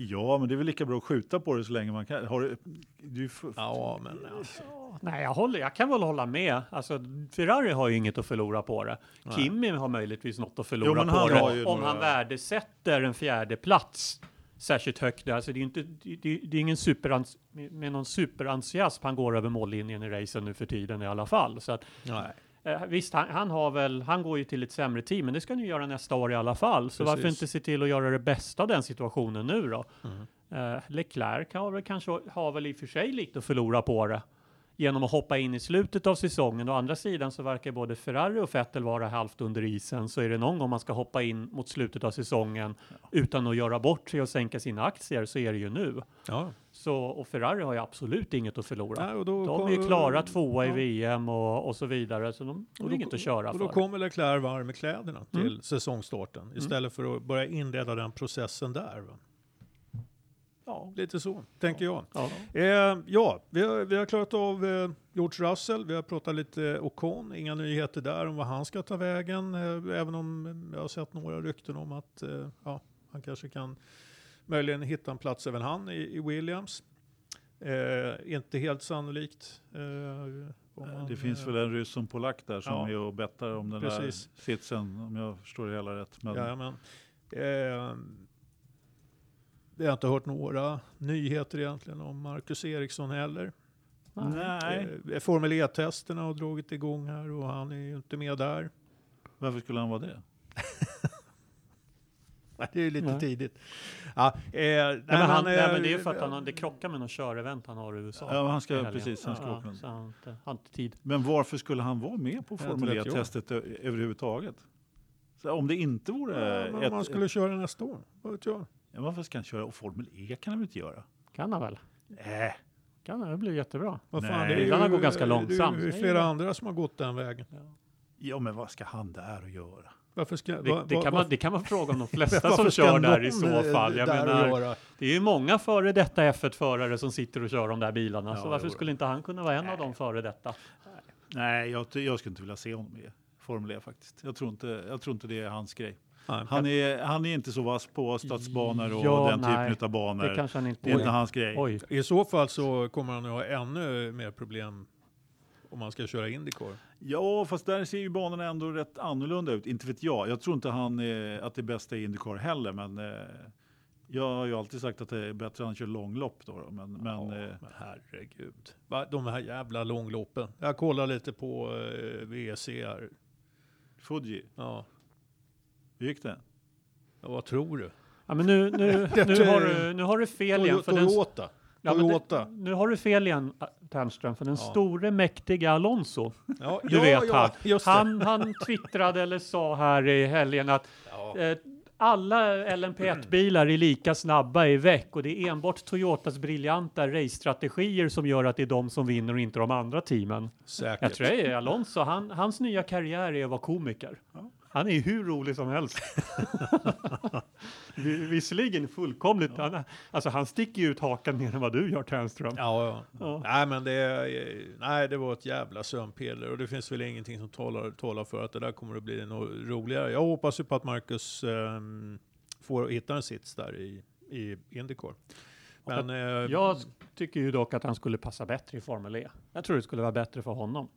Ja, men det är väl lika bra att skjuta på det så länge man kan. Har du, du, Ja men alltså. Nej, jag, håller, jag kan väl hålla med. Alltså, Ferrari har ju inget att förlora på det. Nej. Kimi har möjligtvis något att Jo, förlora men på han det. Om några- han värdesätter en fjärde plats särskilt högt. Alltså, det är inte, det, det det är ingen superans, med med någon superentusiasm han går över mållinjen i racen nu för tiden i alla fall. Så att, Nej. Eh, visst, han, han, har väl, han går ju till ett sämre team, men det ska han ju göra nästa år i alla fall. Så varför Precis. inte se till att göra det bästa av den situationen nu då? Mm. Eh, Leclerc har väl kanske, har väl i och för sig lite att förlora på det genom att hoppa in i slutet av säsongen. Å andra sidan så verkar både Ferrari och Vettel vara halvt under isen. Så är det någon gång man ska hoppa in mot slutet av säsongen utan att göra bort sig och sänka sina aktier så är det ju nu. Ja. Så, och Ferrari har ju absolut inget att förlora. Nej, och då, De är ju klara tvåa i ja. VM och, och så vidare, så de har Och då- inget att köra Och då för. kommer Leclerc varm i kläderna till Mm. säsongstarten istället för att börja inleda den processen där. Va? Ja. Lite så, tänker jag. Ja. Eh, ja, vi har, vi har klarat av eh, George Russell, vi har pratat lite Ocon, inga nyheter där om vad han ska ta vägen, eh, även om jag har sett några rykten om att eh, ja, han kanske kan möjligen hitta en plats även han i, i Williams. Eh, inte helt sannolikt. Eh, man, det finns eh, väl en ryss som polack där som Ja. är och bettar om den Precis. där sitsen, om jag förstår det hela rätt. Men, Jajamän. Eh, vi har inte hört några nyheter egentligen om Marcus Eriksson heller. Nej, Eh, Formel E-testerna har dragit igång här och han är ju inte med där. varför skulle han vara det? Det är lite Nej. tidigt. Ja, eh, nej, Nej, men han, är- nej, men det är för att han, har- det krockar med någon körevent han har i USA. Ja, han ska- precis, han ska ja, åka. Så han inte, har inte tid. Men varför skulle han vara med på Formel vet jag. E-testet ö- överhuvudtaget? Så om det inte vore Ja, ett... om man skulle köra nästa år, vad vet jag? Ja, varför ska han köra? Och Formel E kan han väl inte göra? Kan han väl? Nej. Kan han? Det blir jättebra. Vad fan, Nej. det ju, går ganska långsamt. Det är ju flera andra som har gått den vägen. Ja, men vad ska han där och göra? Varför ska, Det, va- det, kan va- man, det kan man fråga om de flesta som kör där i så fall. Jag menar, det är ju många före detta F1-förare som sitter och kör de där bilarna. Ja, så varför skulle inte han kunna vara en av de före detta? Nej, jag, jag skulle inte vilja se honom i Formel E faktiskt. Jag tror inte, jag tror inte det är hans grej. Nej, Han är, han är inte så vass på stadsbanor och Ja, den nej. typen av banor. Det kanske han inte det är inte hans grej. Oj, I så fall så kommer han att ha ännu mer problem om man ska köra Indycar. Ja, fast där ser ju banorna ändå rätt annorlunda ut. Inte vet jag. Jag tror inte han är, att det är bästa i Indycar heller, men eh, jag har ju alltid sagt att det är bättre att han kör långlopp då. då. Men, men ja, eh, men herregud. Va, de här jävla långloppen. Jag kollar lite på eh, VC här. Fuji, Ja. hur gick det? ja, vad tror du? ja, men nu, nu, nu, har du, nu har du fel igen. För den, Toyota. Ja, Toyota. det, nu har du fel igen, Ternström, för den Ja. store mäktiga Alonso, Ja, du vet han, just det. han, han twittrade eller sa här i helgen att Ja. eh, alla LMP1-bilar är lika snabba i väck och det är enbart Toyotas briljanta racestrategier som gör att det är de som vinner och inte de andra teamen. Säkert. Jag tror det är Alonso, han, hans nya karriär är att vara komiker. Han är hur rolig som helst. Vi- Visserligen fullkomligt, han, alltså han sticker ju ut hakan mer än vad du gör Ternström. Ja, ja. Ja. Nej, men det, nej, det var ett jävla sömnpiller och det finns väl ingenting som talar, talar för att det där kommer att bli något roligare. Jag hoppas ju på att Marcus ehm, får hitta en sits där i, i Indycar. Men eh, Jag tycker ju dock att han skulle passa bättre i Formel E. Jag tror det skulle vara bättre för honom.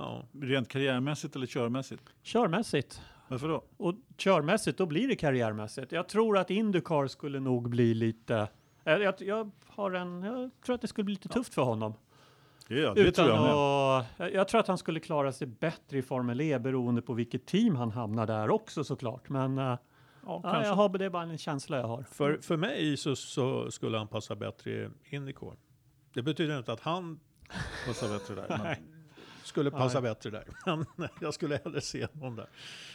Ja, Rent karriärmässigt eller körmässigt? Körmässigt. Varför då? Och körmässigt, då blir det karriärmässigt. Jag tror att Indycar skulle nog bli lite... eh, Jag, jag, har en, jag tror att det skulle bli lite tufft för honom. Ja, det Utan tror jag med. att, jag, jag tror att han skulle klara sig bättre i Formel E beroende på vilket team han hamnar där också såklart. Men eh, Ja, ja, jag har, det är bara en känsla jag har. för, för mig så, så skulle han passa bättre i Indycar. Det betyder inte att han Passar bättre där. Skulle passa Nej. bättre där. Men jag skulle hellre se honom där.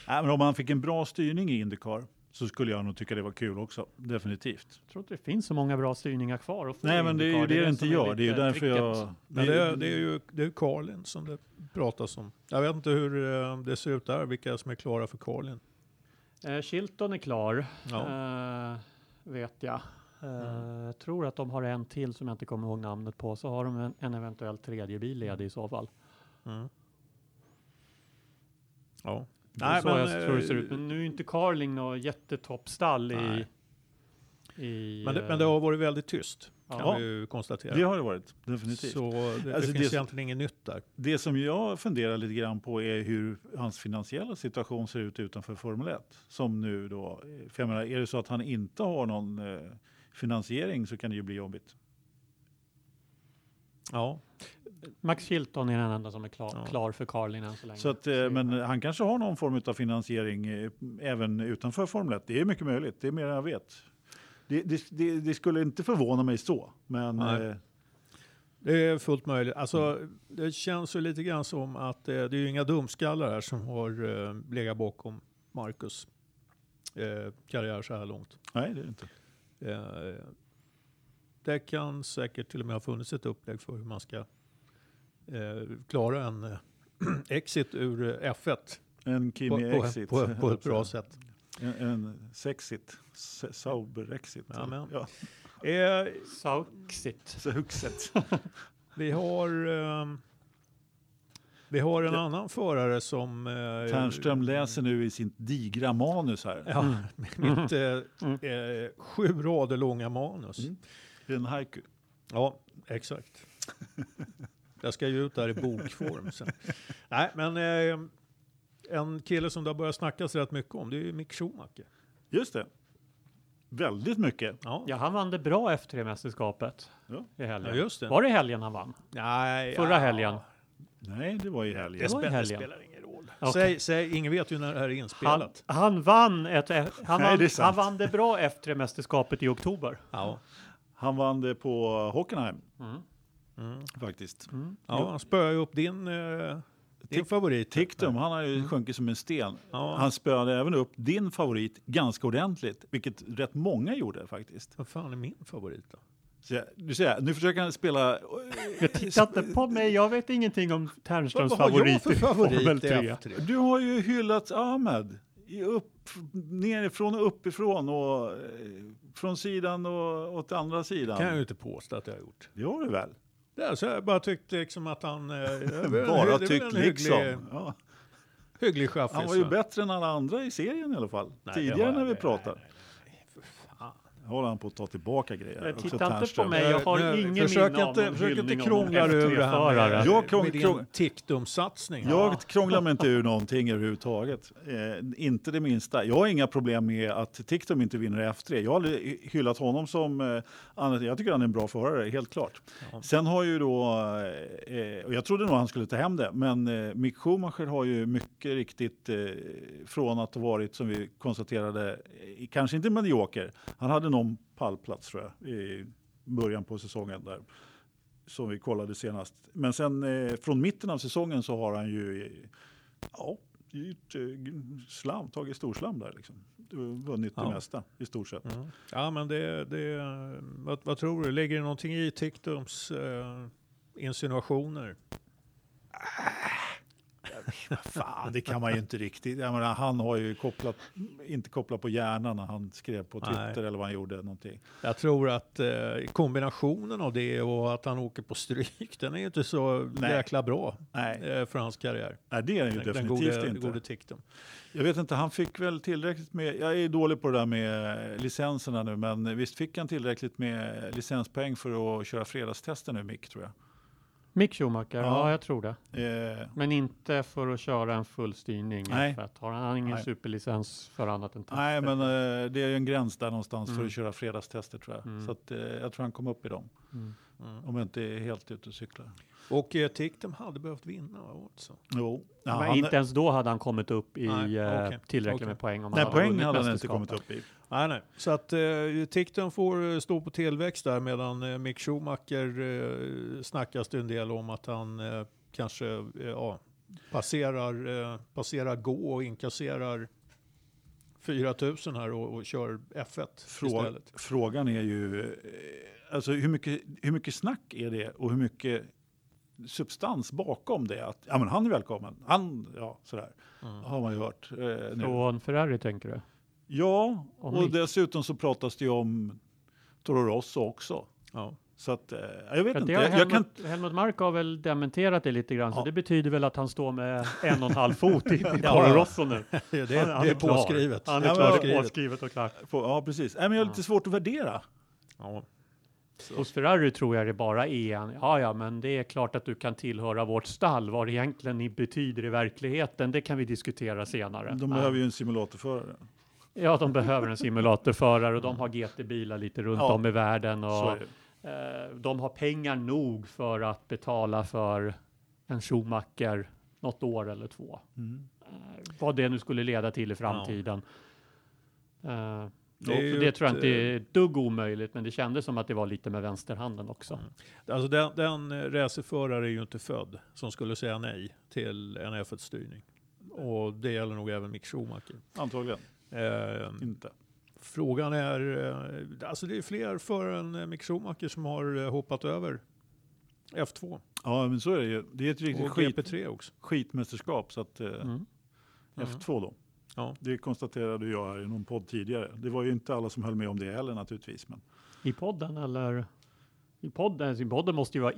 nej, men om man fick en bra styrning i Indycar så skulle jag nog tycka det var kul också. Definitivt. Jag tror inte det finns så många bra styrningar kvar. att få Nej, men det är ju Indycar. det det inte som gör. Det är ju därför jag... Men det, är- det är ju det är Carlin som det pratas om. Jag vet inte hur eh, det ser ut där, vilka som är klara för Carlin. Eh, Chilton är klar, Ja. eh, vet jag. Eh, Jag tror att de har en till som jag inte kommer ihåg namnet på. Så har de en, en eventuell tredje bil ledig i så fall. Mm. Ja. Det är så jag tror det ser ut. eh, Men nu är inte Carling något jättetoppstall i... Nej. i Men det, eh, men det har varit väldigt tyst, kan Ja. vi ju konstatera. Det har det varit, definitivt. Så det, Alltså, det finns det- egentligen inget nytt där. Det som jag funderar lite grann på är hur hans finansiella situation ser ut utanför Formel 1. Som nu då, för jag menar, är det så att han inte har någon eh, finansiering så kan det ju bli jobbigt. Ja. Max Chilton är den enda som är klar, Ja. klar för Carling än så länge. Så att, eh, men han kanske har någon form av finansiering eh, även utanför Formel 1. Det är mycket möjligt, det är mer än jag vet. Det, det, det, det skulle inte förvåna mig så, men Nej. eh, Det är fullt möjligt. Alltså, det känns ju lite grann som att eh, det är ju inga dumskallar här som har eh, legat bakom Marcus eh, karriär så här långt. nej det är det inte. Eh, det kan säkert till och med ha funnits ett upplägg för hur man ska klara en eh, exit ur eh, F1 En på, Kimi på, exit. på, på ett bra sätt. En, en sexit. Se- Sauber exit. Ja, men. Ja, Eh, Sauxit. Suxet. vi har ehm, vi har en annan förare som... Eh, Ternström läser nu i sin digra manus här. Ja, mitt eh, eh, sju rader långa manus. Mm. En haiku. Ja, exakt. Jag ska ju ut där i bokform sen. Nej, men eh, en kille som det har börjat snackas rätt mycket om, det är ju Mick Schumacher. Just det. Väldigt mycket. Ja, Ja, han vann det bra F3-mästerskapet Ja. i helgen. ja just det. Var det helgen han vann? Nej, Förra ja, helgen? Nej, det var i helgen. Det, Det var i spelar, det helgen. spelar ingen roll. Okej. Säg, säg, ingen vet ju när det här är Han, inspelat. han vann ett, han, Nej, vann, det sant. han vann det bra F3-mästerskapet i oktober. Ja. Han vann det på Hockenheim Mm. Mm. faktiskt. ja, han spöade ju upp din, eh, din favorit. Tiktum, han har ju sjunkit som en sten. Ja. Han spöade även upp din favorit ganska ordentligt, vilket rätt många gjorde faktiskt. Vad fan är min favorit då? Så jag, du ser, nu försöker han spela... Titta inte på mig, jag vet ingenting om Ternströms Vad har jag favorit för i favorit Formel i 3. F3? Du har ju hyllat Ahmed. I upp, nerifrån och uppifrån och eh, från sidan och åt andra sidan. kan jag ju inte påstå att jag har gjort. Det har du väl? Är så jag bara tyckte liksom att han... Eh, Bara tyckt liksom. Ja. hygglig chaffis. Han var ju bättre än alla andra i serien i alla fall. Nej, Tidigare var- när vi nej, pratade. nej. Håller han på att ta tillbaka grejer. Titta inte på mig, jag har Nu, ingen försök minne av inte, någon Försök inte av krångla ur det här F3-förare. med, Jag krång- med din krång- Tiktum-satsning. Jag krånglar mig inte ur någonting överhuvudtaget. Eh, inte det minsta. Jag har inga problem med att Tiktum inte vinner i F3. Jag har hyllat honom som... Eh, annat. jag tycker han är en bra förare, helt klart. Ja. Sen har ju då... Eh, och jag trodde nog han skulle ta hem det, men eh, Mick Schumacher har ju mycket riktigt eh, från att ha varit, som vi konstaterade, eh, kanske inte medioker. Han hade någon pallplats tror jag. I, början på säsongen där. Som vi kollade senast. Men sen eh, från mitten av säsongen så har han ju ja, gjort eh, slam, tagit storslam där liksom. Vunnit Ja. det mesta i stort sett. Mm. Ja, men det, det vad, vad tror du? Ligger det någonting i Tiktums eh, insinuationer? Fan, det kan man ju inte riktigt. Jag menar, han har ju kopplat, inte kopplat på hjärnan när han skrev på Twitter Nej. eller vad han gjorde. Någonting. Jag tror att eh, kombinationen av det och att han åker på stryk, den är ju inte så Nej. jäkla bra eh, för hans karriär. nej det är han ju Den, den definitivt gode, inte. gode Tiktum. Jag vet inte, han fick väl tillräckligt med, jag är dålig på det där med licenserna nu, men visst fick han tillräckligt med licenspoäng för att köra fredagstester nu, Mick, tror jag. Mick Schumacher, ja. Ja. jag tror det. Eh, Men inte för att köra en full styrning. Nej. F1. Har han ingen Nej. superlicens för annat än tester? nej, men eh, det är ju en gräns där någonstans för Mm. att köra fredagstester, tror jag. Mm. Så att, eh, jag tror han kom upp i dem, Mm. Mm. om jag inte är helt ute och cyklar. Och eh, Tiktum hade behövt vinna också. Jo, ja, men han, inte ens då hade han kommit upp i Nej, eh, okej, tillräckligt okej. med poäng. Om nej, han poäng hade han inte kommit upp i. Nej, nej. Så att eh, Tiktum får eh, stå på tillväxt där medan eh, Mick Schumacher eh, snackas det en del om att han eh, kanske eh, ja, passerar, eh, passerar gå och inkasserar 4000 här och, och kör F1 Frå, istället. frågan är ju, eh, alltså hur mycket, hur mycket snack är det och hur mycket substans bakom det? Att, ja, men han är välkommen. Han, ja, sådär. Mm. Har man ju hört. Eh, nu. Från Ferrari tänker du? Ja, Och och dessutom så pratas det ju om Toro Rosso också. Ja. Så att, eh, jag vet inte. har Jag, kan, Helmut, Helmut Mark har väl dementerat det lite grann, så Ja. det betyder väl att han står med en och en halv fot i. Toro Rosso nu. Det, det, Han- han det är klar. påskrivet. Han är Ja, men- är påskrivet och klart. ja, precis. Nej, men jag har lite svårt att värdera. Ja. Hos Ferrari tror jag det bara är en, ja ja men det är klart att du kan tillhöra vårt stall. Vad det egentligen ni betyder i verkligheten, det kan vi diskutera senare. De behöver ju en simulatorförare. Ja, de behöver en simulatorförare och de har GT-bilar lite runt Ja. om i världen. Och, eh, de har pengar nog för att betala för en Schumacher något år eller två. Mm. Eh, vad det nu skulle leda till i framtiden. Eh, Det och ju det ett, tror jag inte är ett dugg omöjligt, men det kändes som att det var lite med vänsterhanden också. Alltså den, den eh, racerförare är ju inte född som skulle säga nej till en F1-styrning. Och det gäller nog även Mick Schumacher. Antagligen Eh, inte. frågan är, eh, alltså det är fler förare än eh, Mick Schumacher som har eh, hoppat över F2 Ja, men så är det ju. Det är ett riktigt skit, GP3 också. skitmästerskap. Så att, eh, Mm. F2 då. Ja. Det konstaterade jag här i någon podd tidigare. Det var ju inte alla som höll med om det heller naturligtvis. Men I podden eller? I podden, i podden måste ju vara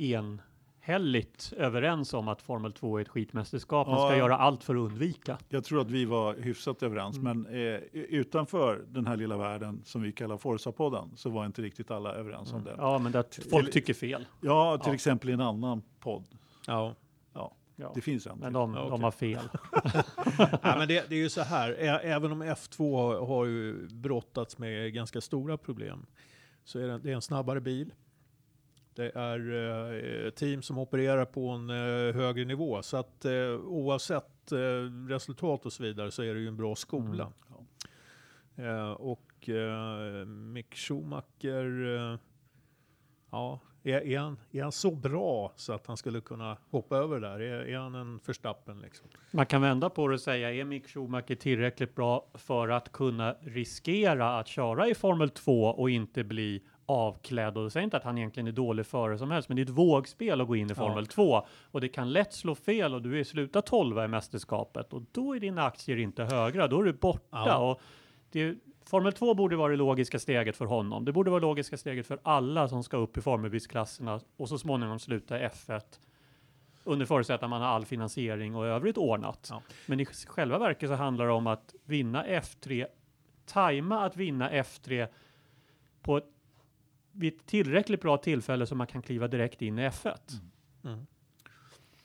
enhälligt överens om att Formel 2 är ett skitmästerskap. Man ska Ja. göra allt för att undvika. jag tror att vi var hyfsat överens. Mm. Men eh, utanför den här lilla världen som vi kallar Forza-podden så var inte riktigt alla överens om det. Ja, Ja, men det att folk tycker fel. till Ja. exempel i en annan podd. Ja. Ja. Det finns en. Men de, Ja, de okej. har fel. ja, men det, det är ju så här, ä- även om F2 har, har ju brottats med ganska stora problem så är det, det är en snabbare bil. Det är eh, team som opererar på en eh, högre nivå så att eh, oavsett eh, resultat och så vidare så är det ju en bra skola. Eh, och eh, Mick Schumacher, eh, ja, är, är, han, är han så bra så att han skulle kunna hoppa över där? Är, är han en förstappen liksom? Man kan vända på det och säga, är Mick Schumacher tillräckligt bra för att kunna riskera att köra i Formel 2 och inte bli avklädd? Och jag säger inte att han egentligen är dålig förare som helst, men det är ett vågspel att gå in i Ja. Formel 2 och det kan lätt slå fel och du är sluta 12 i mästerskapet och då är dina aktier inte högra, då är du borta. Ja. Och det, Formel 2 borde vara det logiska steget för honom. Det borde vara det logiska steget för alla som ska upp i Formelbilsklasserna och så småningom sluta F1 under förutsättning att man har all finansiering och övrigt ordnat. Ja. Men i själva verket så handlar det om att vinna F3, tajma att vinna F3 på ett, vid ett tillräckligt bra tillfälle så man kan kliva direkt in i F1. Mm.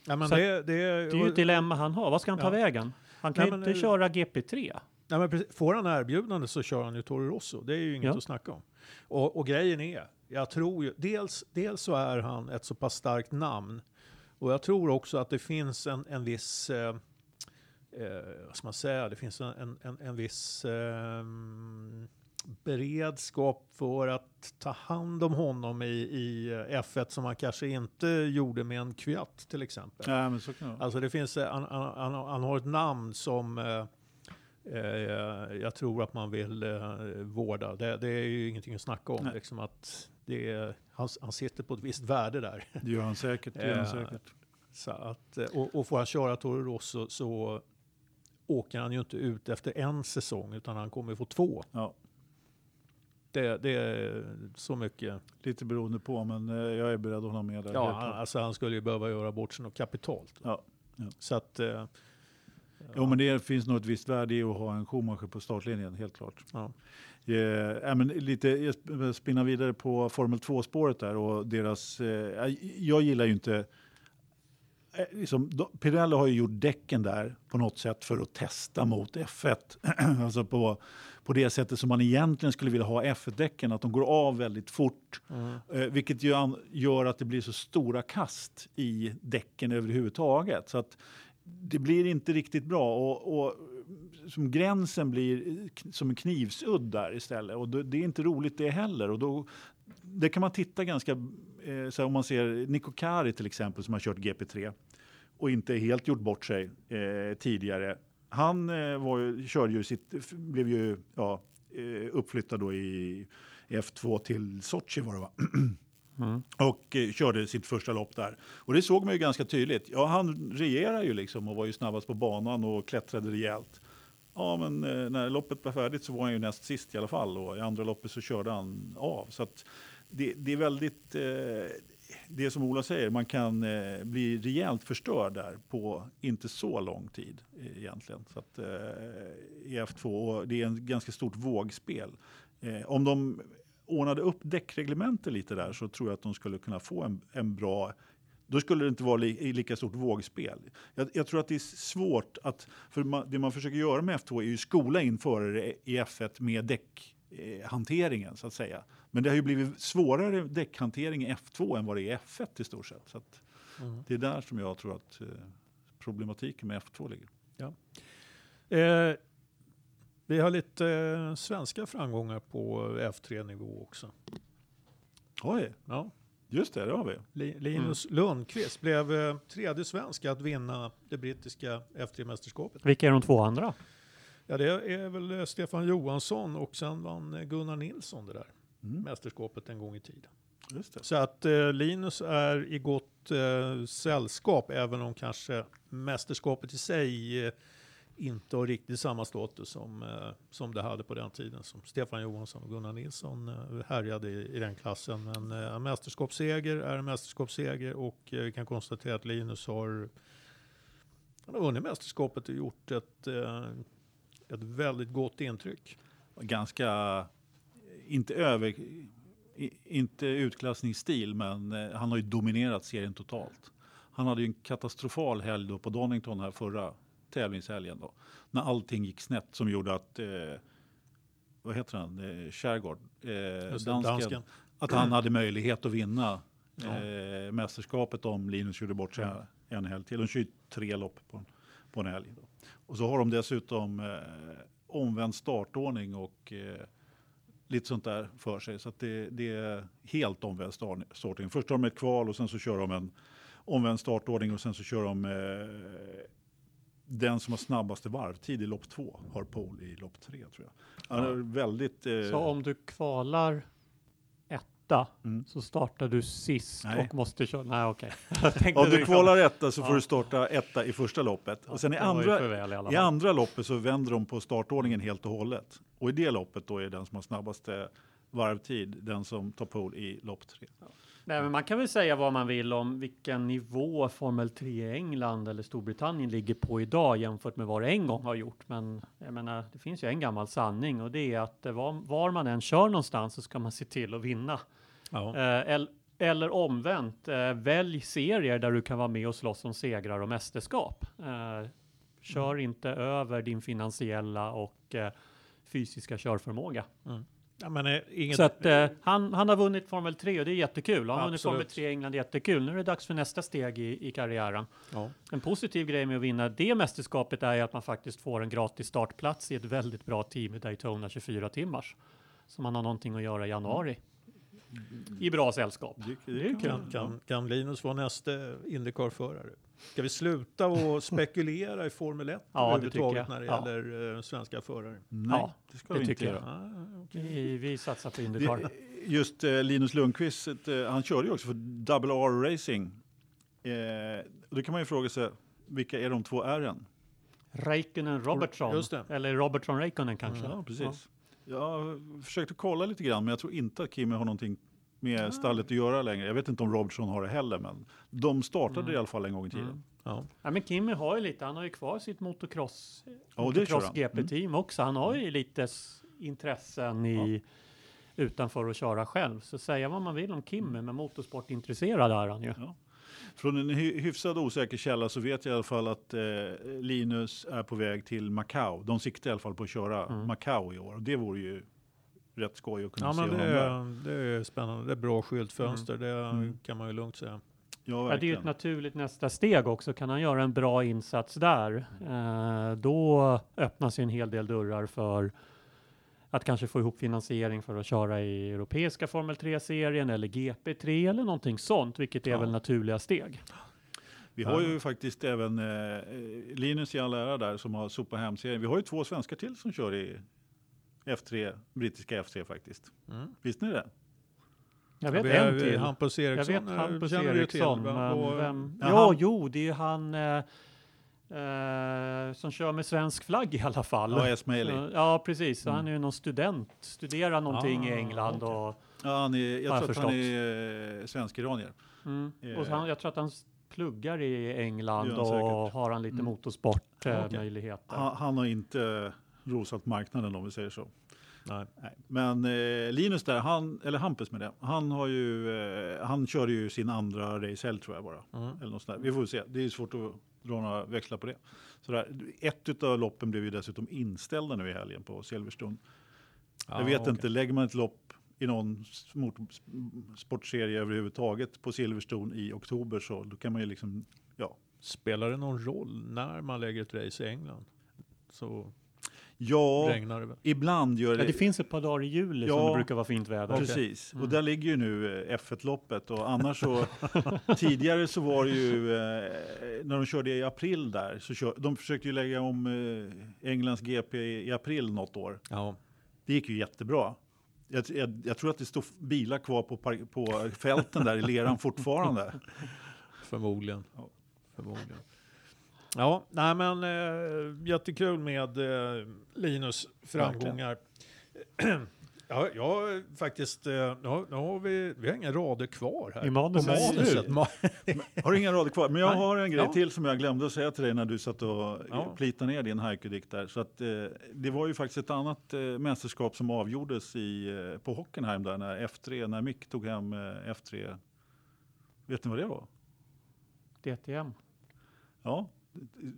Ja, men det, det, Det är ju ett dilemma han har. Vad ska han ta Ja. vägen? Han kan Nej, ju men inte det- köra GP3. Nej, men precis, får han erbjudande så kör han ju Toro Rosso. Det är ju inget Ja. att snacka om. Och, och grejen är, jag tror ju, dels, dels så är han ett så pass starkt namn. Och jag tror också att det finns en, en viss, eh, eh, vad ska man säga, det finns en, en, en, en viss eh, beredskap för att ta hand om honom i, i F1 som han kanske inte gjorde med en Kviat till exempel. Nej, men så kan det. Alltså det finns, eh, han, han, han, har ett namn som eh, eh, jag tror att man vill eh, vårda. Det, det är ju ingenting att snacka om. Nej. Liksom att det är, han, han sitter på ett visst värde där. Det gör han säkert. Det gör han säkert. Så att, eh, och, och får han köra Toro Rosso så åker han ju inte ut efter en säsong utan han kommer få två. Ja, Det, det är så mycket. lite beroende på, men eh, jag är beredd att hålla med där. Ja, han, alltså han skulle ju behöva göra bort sig något kapitalt. Ja, ja. Så att... eh, Jo, men det finns nog ett visst värde i att ha en Schumacher på startlinjen, helt klart. Ja. Eh, ja, men lite spinna vidare på Formel 2-spåret där och deras... Eh, jag- jag gillar ju inte... Eh, liksom, Pirelli har ju gjort däcken där på något sätt för att testa mot F1. alltså på, på det sättet som man egentligen skulle vilja ha F1-däcken, att de går av väldigt fort. Mm. Eh, vilket an, gör att det blir så stora kast i däcken överhuvudtaget. Så att det blir inte riktigt bra. Och, och som gränsen blir som en knivsudd där istället. Och då, det är inte roligt det heller. Och då, det kan man titta ganska... Eh, så om man ser Niko Kari till exempel som har kört GP3 och inte helt gjort bort sig eh, tidigare. Han eh, var ju, körde ju sitt, blev ju ja, eh, uppflyttad då i F2 till Sochi var det va? Mm. och eh, körde sitt första lopp där. Och det såg man ju ganska tydligt. Ja, han regerade ju liksom och var ju snabbast på banan och klättrade rejält. Ja, men eh, när loppet var färdigt så var han ju näst sist i alla fall och i andra loppet så körde han av. Så att det, det är väldigt, eh, det som Ola säger, man kan eh, bli rejält förstörd där på inte så lång tid eh, egentligen. Så att, eh, I F2, och det är en ganska stort vågspel. Eh, om de ordnade upp däckreglementet lite där så tror jag att de skulle kunna få en, en bra då skulle det inte vara li, lika stort vågspel. Jag, jag tror att det är svårt att, för man, det man försöker göra med F2 är ju skola in förare i F1 med däckhanteringen eh, så att säga. Men det har ju blivit svårare däckhantering i F2 än vad det är i F1 i stort sett. Så att Mm. det är där som jag tror att eh, problematiken med F2 ligger. Eh, vi har lite eh, svenska framgångar på F3-nivå också. Oj, Ja. just det, det har vi. Li- Linus Lundqvist blev eh, tredje svensk att vinna det brittiska F3-mästerskapet. Vilka är de två andra? Ja, det är väl Stefan Johansson och sen vann Gunnar Nilsson det där Mm, mästerskapet en gång i tiden. Så att eh, Linus är i gott eh, sällskap, även om kanske mästerskapet i sig eh, inte har riktigt samma status som, eh, som det hade på den tiden som Stefan Johansson och Gunnar Nilsson eh, härjade i, i den klassen. Men eh, mästerskapsseger är en mästerskapsseger och eh, vi kan konstatera att Linus har, han har vunnit mästerskapet och gjort ett, eh, ett väldigt gott intryck. Ganska, inte över, inte utklassningsstil, men eh, han har ju dominerat serien totalt. Han hade ju en katastrofal helg då på Donington här förra tävlingshelgen då. När allting gick snett som gjorde att, eh, vad heter han, eh, Kärgård, eh, dansken, dansken. att han hade möjlighet att vinna Ja. eh, mästerskapet om Linus gjorde bort sig Ja. en helg till. De kör ju tre lopp på, en- på en helg. Då. Och så har de dessutom eh, omvänd startordning och eh, lite sånt där för sig. Så det, det är helt omvänd start- startordning. Först har de ett kval och sen så kör de en omvänd startordning och sen så kör de eh, den som har snabbaste varvtid i lopp två har pole i lopp tre tror jag. Är väldigt... Eh, Så om du kvalar etta Mm. så startar du sist Nej. och måste köra. Nej, okej. Tänkte Om du det kvalar etta så får Ja. du starta etta i första loppet. och sen i andra, i I andra loppet så vänder de på startordningen helt och hållet. Och i det loppet då är den som har snabbaste varvtid den som tar pole i lopp tre. Nej, men man kan väl säga vad man vill om vilken nivå Formel 3 i England eller Storbritannien ligger på idag jämfört med vad det en gång har gjort. Men jag menar, det finns ju en gammal sanning och det är att eh, var, var man än kör någonstans så ska man se till att vinna. Ja. Eh, el, eller omvänt, eh, välj serier där du kan vara med och slåss om segrar och mästerskap. Eh, kör inte över din finansiella och eh, fysiska körförmåga. Ja, men, eh, inget, Så att eh, han, han har vunnit Formel 3 och det är jättekul. Han har vunnit. Formel 3 i England, jättekul. Nu är det dags för nästa steg i, i karriären. ja. En positiv grej med att vinna det mästerskapet är att man faktiskt får en gratis startplats i ett väldigt bra team i Daytona 24 timmars. Så man har någonting att göra i januari. I bra sällskap. Det, Det kan- kul. Kan, kan, Linus vara nästa Indycar-förare? Ska vi sluta och spekulera i Formel 1 Ja, överhuvudtaget när det Ja. gäller eh, svenska förare? Nej, Ja, det ska det vi inte göra. Ah, okej. Vi, vi satsar på Indycar. Just eh, Linus Lundqvist, eh, han körde ju också för Double R Racing. Eh, då kan man ju fråga sig, vilka är de två R'n? Räikkönen Robertson. Eller Robertson Räikkönen kanske. Ja, precis. Jag försökte kolla lite grann, men jag tror inte att Kimi har någonting med stallet att göra längre. Jag vet inte om Robertson har det heller, men de startade Mm. i alla fall en gång i tiden. Mm. Ja. Ja, men Kimi har ju lite, han har ju kvar sitt motocross, Ja, kör motocross han. Mm. GP-team också. Han har ju lite s- intressen i, utanför att köra själv. Så säga vad man vill om Kimi, men motorsportintresserad är han ju. Från en hy- hyfsad osäker källa så vet jag i alla fall att eh, Linus är på väg till Macau. De siktar i alla fall på att köra Mm. Macau i år. Och det vore ju rätt skoj att kunna Ja, se men det, honom där. är, det är spännande. Det är bra skyltfönster, det Mm. kan man ju lugnt säga. Ja, Ja, det är ju ett naturligt nästa steg också. Kan han göra en bra insats där, eh, då öppnas ju en hel del dörrar för att kanske få ihop finansiering för att köra i europeiska Formel 3-serien eller GP3 eller någonting sånt, vilket är Ja. väl naturliga steg. Vi har ju faktiskt även eh, Linus i all ära där som har sopat hem serien. Vi har ju två svenskar till som kör i F3, brittiska F3 faktiskt. Mm. Visste ni det? Jag vet Vi en till. Hampus Jag Eriksson. vet eh, Hampus känner du till, Eriksson, men Och- vem? Ja, jo, det är ju han eh, eh, som kör med svensk flagg i alla fall. Ja, Esmaili. Så- Ja, precis. Mm. han är ju någon student, studerar någonting i Ah, England okej. och, Ja, han är, jag Har jag tror att han är eh, svensk-iranier. mm, Eh. och han, jag tror att han pluggar i England och säkert. har han lite Mm. motorsportmöjligheter. Han, han har inte rosat marknaden om vi säger så. Nej. Nej. Men eh, Linus där, han, eller Hampus med det, han, har ju, eh, han körde ju sin andra racehelg tror jag bara. Mm. Eller något sånt där. Vi får se, det är svårt att dra några växlar på det. Sådär. Ett av loppen blev ju dessutom inställda nu i helgen på Silverstone. jag Ja, vet okej. inte, lägger man ett lopp i någon motorsportserie överhuvudtaget på Silverstone i oktober så då kan man ju liksom, ja. Spelar det någon roll när man lägger ett race i England? Så Ja, regnar det väl? ibland gör Ja, det. det finns ett par dagar i juli som Ja. det brukar vara fint väder. Precis, Mm. och där ligger ju nu eh, F1-loppet och annars så tidigare så var det ju eh, när de körde i april där så kör, de försökte ju lägga om eh, Englands GP i, i april något år. Ja. Det gick ju jättebra. Jag, jag, jag tror att det står bilar kvar på, på fälten där i leran fortfarande. Förmodligen. Ja. Förmodligen. Ja, nej men eh, jättekul med eh, Linus framgångar. Ja, jag faktiskt, eh, nu har, vi, vi har inga rader kvar här. I manuset. På manuset. Ma- Har du inga rader kvar? Men jag Nej. har en grej Ja. till som jag glömde att säga till dig när du satt och Ja. ja. plitade ner din haiku-dikt där. Så att, eh, det var ju faktiskt ett annat eh, mästerskap som avgjordes i, eh, på Hockenheim där när F3, när Mick tog hem eh, F3. Vet ni vad det var? DTM. Ja,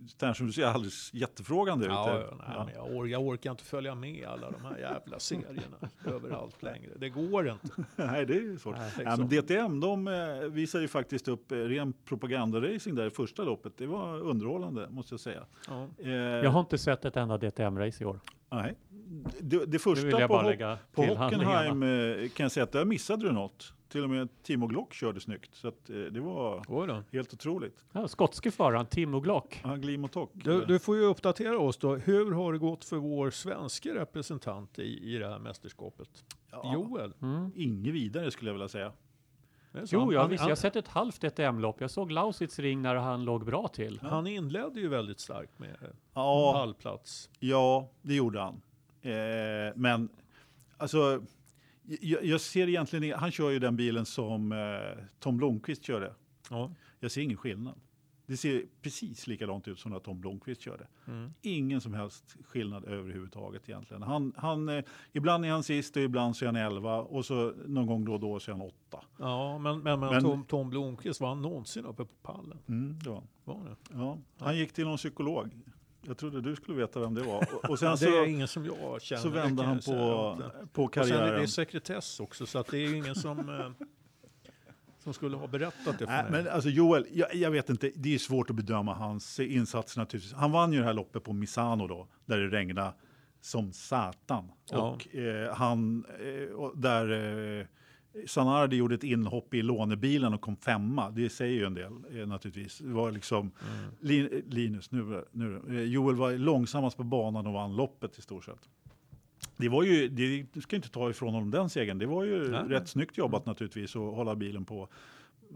Sternström, du ser alldeles jättefrågande ut. Ja, ja, nej, men jag, or- jag orkar inte följa med alla de här jävla serierna överallt längre. Det går inte. Nej, det är svårt. Nej, Ja, men DTM de eh, visar ju faktiskt upp eh, ren propagandaracing där i första loppet. Det var underhållande måste jag säga. Ja. Eh, Jag har inte sett ett enda DTM-race i år. nej. Det, det första på, på Hockenheim kan jag säga att där missade du något. Till och med Timo Glock körde snyggt. Så att, eh, det var helt otroligt. Ja, skotske föraren, Timo Glock. Han glim och tock. Du, du får ju uppdatera oss då. Hur har det gått för vår svenska representant i, i det här mästerskapet? Ja, Joel? Mm. Inget vidare skulle jag vilja säga. Jo, jag, han, visst, jag har sett ett halvt DTM-lopp. Jag såg Lausitz ring när han låg bra till. han, han inledde ju väldigt starkt med Ja, pallplats. Ja, det gjorde han. Eh, men alltså, jag, jag ser egentligen, han kör ju den bilen som eh, Tom Blomqvist körde. Ja. Jag ser ingen skillnad. Det ser precis likadant ut som när Tom Blomqvist körde. Mm. Ingen som helst skillnad överhuvudtaget egentligen. Han, han, eh, ibland är han sist och ibland så är han 11 och så någon gång då och då så är han 8. Ja, men, men, men, Men- Tom, Tom Blomqvist, var han någonsin uppe på pallen? Mm, det var. Var det? Ja, han gick till någon psykolog. Jag trodde du skulle veta vem det var. Och, och sen så, det är ingen som jag känner. så vände han på, på Och sen är karriären. det sekretess också, så att det är ingen som, eh, som skulle ha berättat det för Nej, mig. men alltså Joel, jag, jag vet inte, det är svårt att bedöma hans insatser naturligtvis. Han vann ju det här loppet på Misano då, där det regnade som satan. Ja. Och eh, han, eh, och där eh, Sanardi gjorde ett inhopp i lånebilen och kom femma. Det säger ju en del eh, naturligtvis. Det var liksom Lin, Linus, nu, nu, eh, Joel var långsammast på banan och vann loppet i stort sett. Det var ju, det, du ska inte ta ifrån honom den segern. Det var ju Nej. rätt snyggt jobbat naturligtvis att hålla bilen på,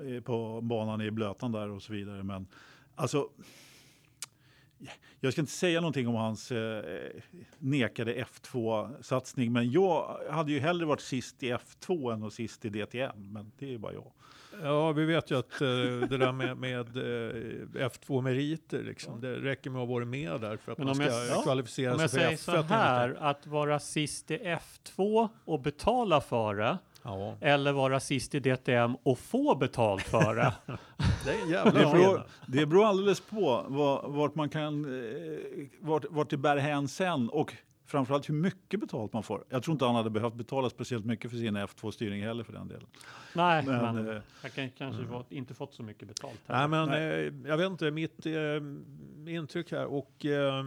eh, på banan i blötan där och så vidare. Men alltså, jag ska inte säga någonting om hans eh, nekade F2-satsning, men jag hade ju hellre varit sist i F2 än och sist i DTM. Men det är bara jag. Ja, vi vet ju att eh, det där med, med eh, F2-meriter, liksom, det räcker med att ha varit med där för att Men man om ska jag- Ja. kvalificera Om sig jag för säger F1. så här, att vara sist i F2 och betala för det, Ja, eller vara sist i DTM och få betalt för det. det är en Det beror, det beror alldeles på vad, vart man kan, eh, vart, vart det bär hän sen och framförallt hur mycket betalt man får. Jag tror inte han hade behövt betala speciellt mycket för sin F2-styrning heller för den delen. Nej, Men, men, eh, jag kan kanske fått, inte fått så mycket betalt. Nej, men Nej. eh, jag vet inte, mitt eh, intryck här och eh,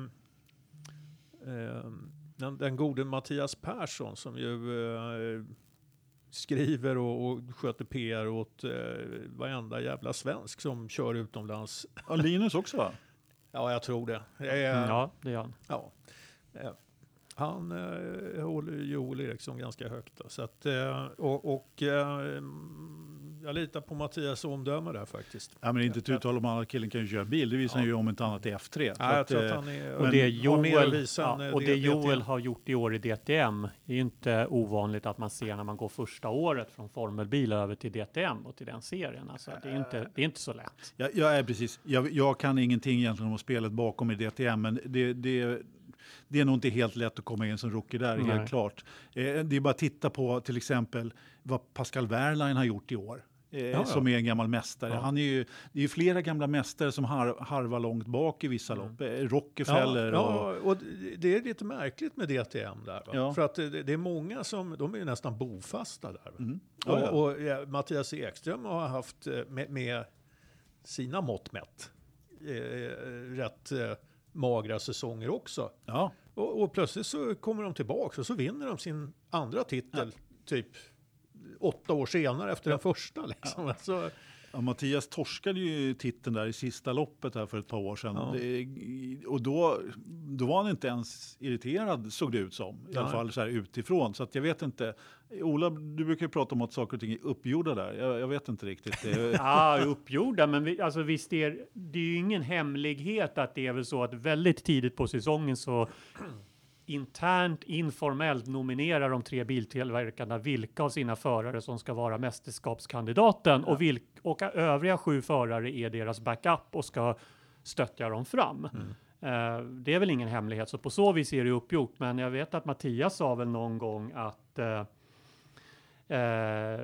eh, den, den gode Mattias Persson som ju eh, skriver och, och sköter PR åt eh, varenda jävla svensk som kör utomlands. Ja, Linus också va? Ja, jag tror det. Eh, ja, det gör han. Ja. Eh, Han eh, håller Joel Eriksson ganska högt. Då, så att, eh, och och eh, jag litar på Mattias omdöme där faktiskt. Ja, men inte ett uttal om att killen kan ju köra bil. Det visar han ju om inte annat i F3. Så Ja, jag att, tror att eh, han är... Och det Joel, ja, eh, och det. Joel har gjort i år i DTM är ju inte ovanligt att man ser när man går första året från formelbil över till DTM och till den serien. Alltså, det, är inte, det är inte så lätt. Jag, jag är precis. Jag, jag kan ingenting egentligen om spelet bakom i DTM, men det, det, det är nog inte helt lätt att komma in som rookie där, Nej. helt klart. Eh, det är bara att titta på till exempel vad Pascal Wehrlein har gjort i år. Eh, ja. Som är en gammal mästare. Ja. Han är ju, det är ju flera gamla mästare som har, harvar långt bak i vissa Mm. lopp. Eh, Rockefeller ja, och... ja, och det- är lite märkligt med DTM där. Ja. För att det, det är många som, de är ju nästan bofasta där. Mm. Ja, ja. Och, och ja, Mattias Ekström har haft eh, med, med sina mått mätt eh, rätt eh, magra säsonger också. Ja. Och, och plötsligt så kommer de tillbaka och så vinner de sin andra titel typ åtta år senare efter den första. Liksom. Alltså, Ja, Mattias torskade ju titeln där i sista loppet här för ett par år sedan. Ja. Det, och då, då var han inte ens irriterad såg det ut som. I alla Nej. fall så här utifrån. Så att jag vet inte. Ola, du brukar ju prata om att saker och ting är uppgjorda där. Jag, jag vet inte riktigt. Ja, uppgjorda, men vi, alltså, visst är det är ju ingen hemlighet att det är väl så att väldigt tidigt på säsongen så internt, informellt nominerar de tre biltillverkarna vilka av sina förare som ska vara mästerskapskandidaten och, vilk, och övriga sju förare är deras backup och ska stötta dem fram. Eh, det är väl ingen hemlighet, så på så vis är det uppgjort. Men jag vet att Mattias sa väl någon gång att Eh,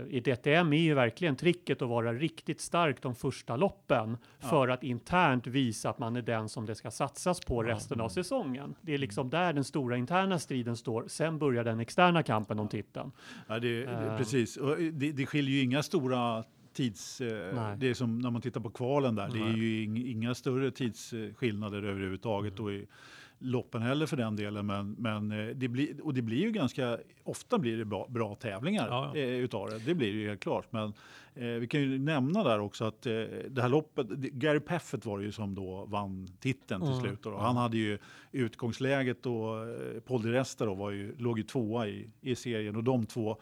I DTM är ju verkligen tricket att vara riktigt stark de första loppen för att internt visa att man är den som det ska satsas på resten av säsongen. Det är liksom där den stora interna striden står. Sen börjar den externa kampen om titeln. ja, det, det, Eh. precis. Och det, det skiljer ju inga stora tids... Eh, Nej. det är som när man tittar på kvalen där. Det är Nej. ju ing, inga större tidsskillnader överhuvudtaget. Mm. Och i, loppen heller för den delen. Men, men eh, det blir, och det blir ju ganska, ofta blir det bra, bra tävlingar Ja, ja. eh, utav det. Det blir det ju helt klart. Men eh, vi kan ju nämna där också att eh, det här loppet, Gary Peffet var det ju som då vann titeln till Mm. slut. Då. Han hade ju utgångsläget och eh, Paul di Resta då var ju, låg ju tvåa i, i serien och de två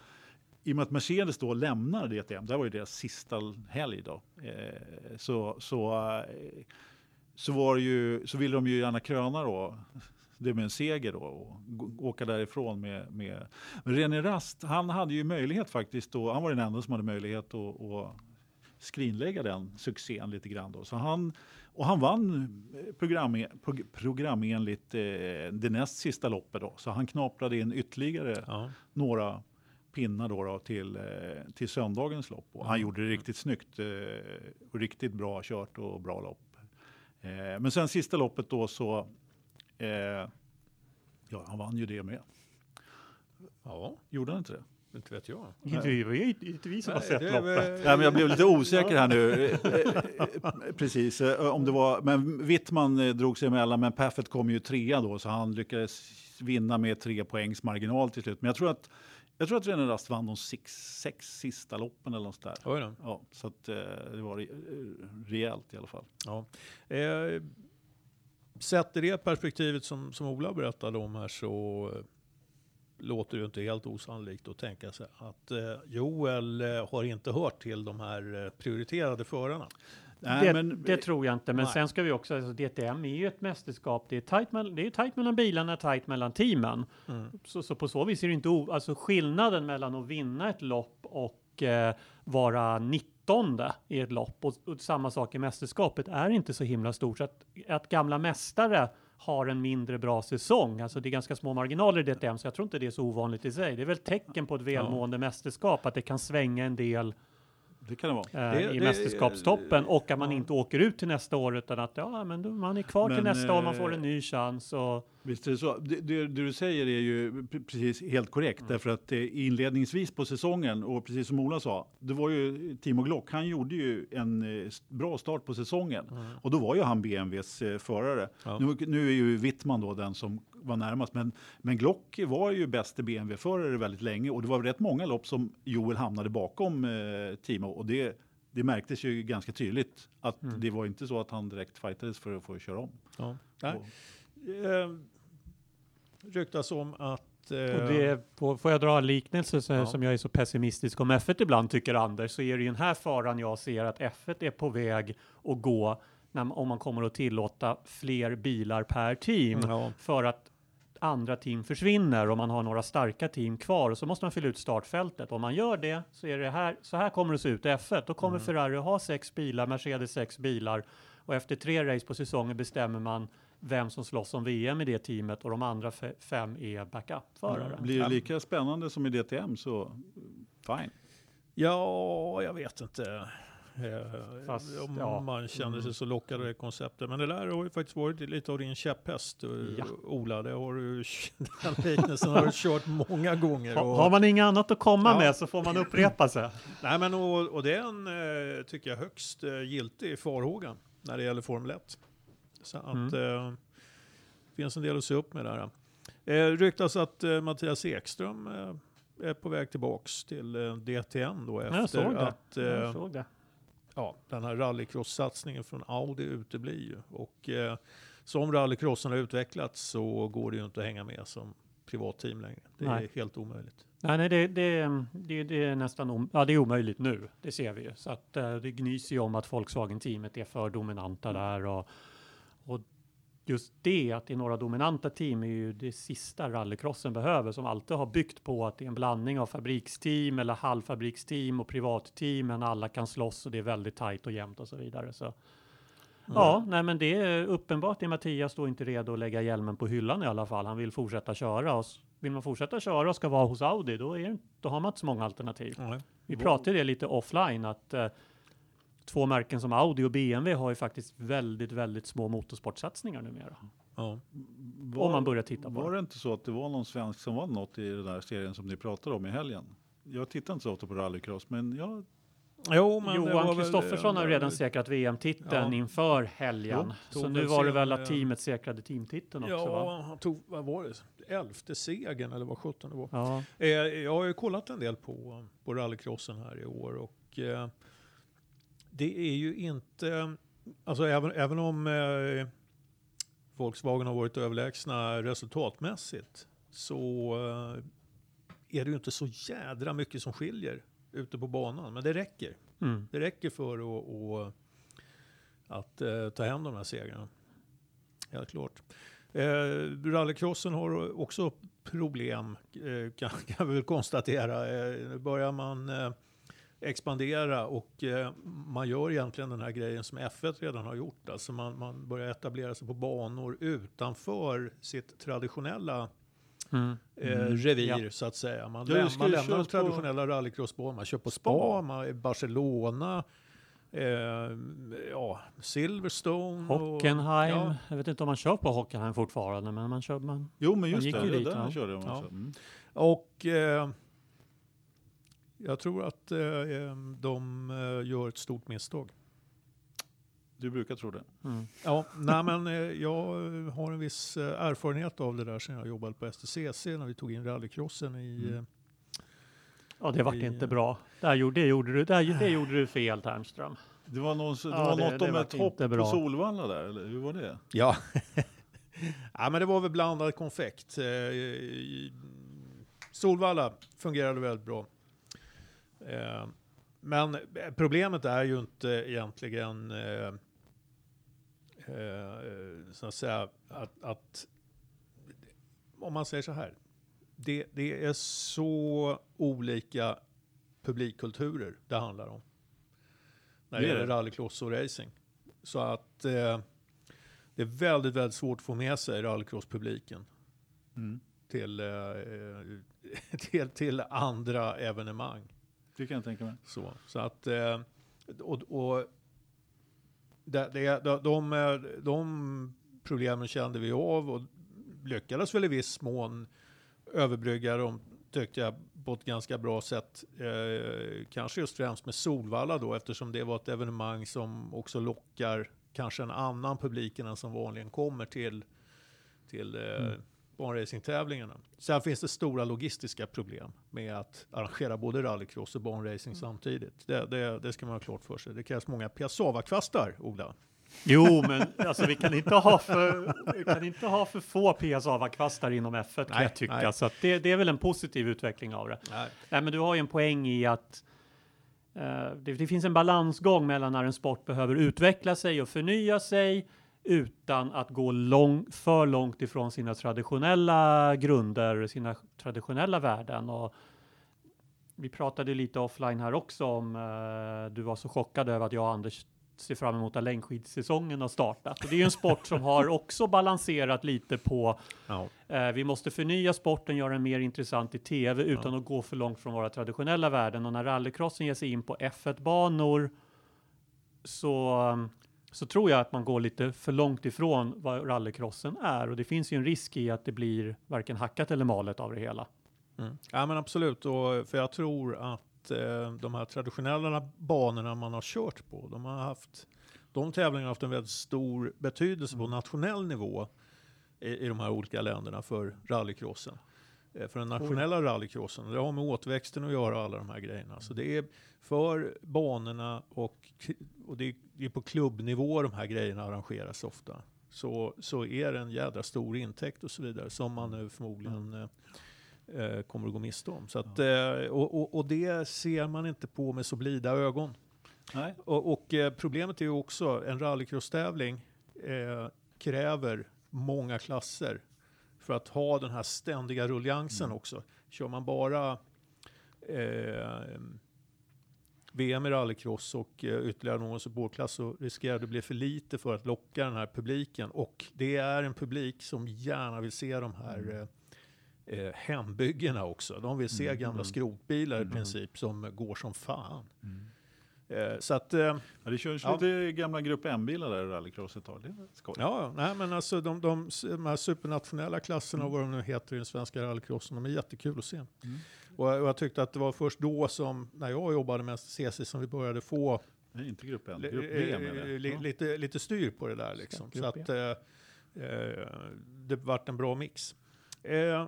i och med att Mercedes då lämnar DTM, det här var ju deras sista helg då, eh, så, så, så, var det ju, så ville de ju gärna kröna då, det med en seger då och åka därifrån med, med. Men René Rast, han hade ju möjlighet faktiskt då, han var den enda som hade möjlighet att, att skrinlägga den succén lite grann då. Så han, och han vann program, prog- programenligt eh, det näst sista loppet då, så han knaprade in ytterligare Ja. några pinnar då, då till, eh, till söndagens lopp. Och han Mm. gjorde det riktigt snyggt eh, och riktigt bra kört och bra lopp. Eh, men sen sista loppet då så, eh, ja han vann ju det med. ja, Gjorde han inte det? inte vet jag. Inte vi, inte vi som har Nej, sett det är loppet. väl- Ja, men jag blev lite osäker här nu. Eh, eh, Precis, eh, om det var, men Wittman drog sig emellan, men Paffett kom ju trea då, så han lyckades vinna med tre poängs marginal till slut. Men jag tror att jag tror att René Rast vann de sex, sex sista loppen eller något där. Oj då. Ja, så att, eh, det var re- rejält i alla fall. Ja. Eh, sett i det perspektivet som, som Ola berättade om här så eh, låter det ju inte helt osannolikt att tänka sig att eh, Joel eh, har inte hört till de här eh, prioriterade förarna. Nej, det, men, det tror jag inte, men Nej. sen ska vi också, alltså DTM är ju ett mästerskap, det är tajt, mell- det är tajt mellan bilarna, tajt mellan teamen. Mm. Så, så på så vis är det inte, o, alltså skillnaden mellan att vinna ett lopp och eh, vara 19 i ett lopp och, och samma sak i mästerskapet är inte så himla stort. Så att, att gamla mästare har en mindre bra säsong, alltså det är ganska små marginaler i DTM, så jag tror inte det är så ovanligt i sig. Det är väl tecken på ett välmående mästerskap, att det kan svänga en del det kan det vara. eh, Det- i det- mästerskapstoppen och att man ja. inte åker ut till nästa år utan att ja, men man är kvar till Men, nästa år, man eh, får en ny chans och Visst är det så. Det, det, du säger är ju pre- precis helt korrekt. Därför att eh, inledningsvis på säsongen, och precis som Ola sa, det var ju Timo Glock, han gjorde ju en eh, bra start på säsongen. Och då var ju han BMWs eh, förare. Ja. Nu, nu är ju Wittman då den som var närmast, men, men Glock var ju bäste BMW-förare väldigt länge och det var rätt många lopp som Joel hamnade bakom eh, Timo och det, det märktes ju ganska tydligt att det var inte så att han direkt fightades för att få köra om. Ja. Nej. Eh, ryktas om att... Eh, Och det, får, får jag dra en liknelse så, Ja. som jag är så pessimistisk om F1 ibland tycker Anders, så är det ju den här faran jag ser att F1 är på väg att gå när, om man kommer att tillåta fler bilar per team Ja. för att andra team försvinner och man har några starka team kvar och så måste man fylla ut startfältet. Om man gör det så är det här, så här kommer det se ut i F1. Då kommer Ferrari ha sex bilar, Mercedes sex bilar och efter tre race på säsongen bestämmer man vem som slåss om VM i det teamet och de andra fe- fem är backup-förare. Blir det lika spännande som i DTM så fine. Ja, jag vet inte. Eh, Fast, om ja. man känner sig Mm. så lockad av det konceptet. Men det där har ju faktiskt varit lite av din käpphäst, eh, Ja. Ola. Det har du, den liknelsen har du kört många gånger. Ha, och- har man inget annat att komma Ja. med så får man upprepa sig. Nej, men och, och det är en, eh, tycker jag, högst giltig farhåga när det gäller Formel 1. Så att Mm. eh, finns en del att se upp med där. Eh, ryktas att eh, Mattias Ekström är på väg tillbaks till DTM då jag efter såg det. att eh, Jag såg det. Ja, den här rallycross-satsningen från Audi uteblir ju. Och eh, som rallycrossen har utvecklats så går det ju inte att hänga med som privat team längre. Det är Nej. helt omöjligt. Nej, nej det, det, det, det är nästan om, ja, det är omöjligt nu. Det ser vi ju. Så att, eh, det gnyser ju om att Volkswagen-teamet är för dominanta där. Och, och just det, att det är några dominanta team, är ju det sista rallycrossen behöver, som alltid har byggt på att det är en blandning av fabriksteam eller halvfabriksteam och privatteam, men alla kan slåss och det är väldigt tajt och jämnt och så vidare. Så. Ja, nej men det är uppenbart är Mattias då inte redo att lägga hjälmen på hyllan i alla fall. Han vill fortsätta köra. Och vill man fortsätta köra och ska vara hos Audi, då, är, då har man inte så många alternativ. Nej. Vi pratade det lite offline, att eh, två märken som Audi och BMW har ju faktiskt väldigt, väldigt små motorsportsatsningar numera. Ja. Om man börjar titta på Var det. det inte så att det var någon svensk som vann något i den där serien som ni pratade om i helgen? Jag tittar inte så ofta på rallycross, men jag, Jo, var Johan Kristoffersson har ju eh, redan säkrat VM-titeln Ja. inför helgen. Jo, så nu var det väl eh, att teamet säkrade teamtiteln också va? Ja, han tog, vad var det, elfte segern eller vad sjutton det var. Ja. Eh, jag har ju kollat en del på, på rallycrossen här i år och eh, det är ju inte, alltså även, även om eh, Volkswagen har varit överlägsna resultatmässigt så eh, är det ju inte så jädra mycket som skiljer ute på banan. Men det räcker. Mm. Det räcker för att, att, att eh, ta hem de här segrarna. Helt klart. Eh, rallycrossen har också problem eh, kan, kan vi väl konstatera. Eh, nu börjar man eh, expandera och eh, man gör egentligen den här grejen som F1 redan har gjort. Alltså man, man börjar etablera sig på banor utanför sitt traditionella Mm. eh, Mm. revir Ja. så att säga. Man, läm- man lämnar de på- traditionella rallycrossbanor. Man kör på spa, Spa. man är i Barcelona, eh, ja, Silverstone. och- Hockenheim. Ja, Jag vet inte om man kör på Hockenheim fortfarande, men man kör man. jo men just gick det, ju det dit, där ja. körde jag Ja. också. Mm. och eh, jag tror att eh, de eh, gör ett stort misstag. Du brukar tro det. Mm. Ja, nej men eh, jag har en viss erfarenhet av det där sen jag jobbade på STCC när vi tog in rallycrossen i... Mm. Ja, det vart inte bra. Där gjorde, det, gjorde du, där, det gjorde du fel, Tärnström. Det var, någon, det Ja, var det- något det om ett hopp på Solvalla där, eller hur var det? Ja. ja, men det var väl blandad konfekt. Solvalla fungerade väldigt bra. Eh, Men problemet är ju inte egentligen eh, eh, så att säga att, att om man säger så här. Det, det är så olika publikkulturer det handlar om. När det Det gäller rallycross och racing. Så att eh, det är väldigt, väldigt svårt att få med sig rallycross-publiken Mm. till, eh, eh, till, till andra evenemang. Det kan jag tänka mig. Så, så att, eh, och, och det, det, de, de, de problemen kände vi av och lyckades väl i viss mån överbrygga dem, tyckte jag, på ett ganska bra sätt. Eh, kanske just främst med Solvalla då, eftersom det var ett evenemang som också lockar kanske en annan publik än den som vanligen kommer till, till eh, Mm. Banracingtävlingarna. Sen finns det stora logistiska problem med att arrangera både rallycross och banracing samtidigt. Det, det, det ska man ha klart för sig. Det krävs många Piazzava-kvastar, Ola. Jo, men alltså, vi, kan inte ha för, vi kan inte ha för få PSA-kvastar inom F1 kan Nej, jag tycka. nej. Så att det, det är väl en positiv utveckling av det. Nej. Nej, men du har ju en poäng i att eh, det, det finns en balansgång mellan när en sport behöver utveckla sig och förnya sig utan att gå lång, för långt ifrån sina traditionella grunder, sina traditionella värden. Och vi pratade lite offline här också om eh, du var så chockad över att jag och Anders ser fram emot att längdskidsäsongen har startat. Och det är ju en sport som har också balanserat lite på Ja. Eh, vi måste förnya sporten, göra den mer intressant i tv utan Ja. att gå för långt från våra traditionella värden. Och när rallycrossen ger sig in på F1-banor så, så tror jag att man går lite för långt ifrån vad rallycrossen är. Och det finns ju en risk i att det blir varken hackat eller malet av det hela. Mm. Ja men absolut, och, för jag tror att eh, de här traditionella banorna man har kört på, de har haft, de tävlingarna har haft en väldigt stor betydelse på nationell nivå i, i de här olika länderna för rallycrossen. Eh, för den nationella rallycrossen, det har med återväxten att göra och alla de här grejerna. Så det är för banorna och, och det, är, på klubbnivå de här grejerna arrangeras ofta. Så, så är det en jädra stor intäkt och så vidare som man nu förmodligen eh, kommer att gå miste om. Så att, och, och, och det ser man inte på med så blida ögon. Nej. Och, och problemet är ju också, en rallycross-tävling eh, kräver många klasser för att ha den här ständiga ruljansen Mm. också. Kör man bara eh, VM i rallycross och eh, ytterligare någon supportklass så riskerar det att bli för lite för att locka den här publiken. Och det är en publik som gärna vill se de här Mm. eh, eh, hembyggena också. De vill se Mm, gamla mm. skrotbilar i Mm. princip som går som fan. Mm. Eh, så att, eh, Ja, det körs Ja. lite gamla Grupp M-bilar där i rallycross ett tag. Det är skoj. ja, nej men alltså de, de, de här supernationella klasserna Mm. och vad de nu heter i den svenska rallycrossen, de är jättekul att se. Mm. Och, jag- och jag tyckte att det var först då som, när jag jobbade med STCC, som vi började få är inte Grupp M, Grupp B eh, li- Ja. lite, lite styr på det där liksom. Så Grupp att eh, det vart en bra mix. Eh,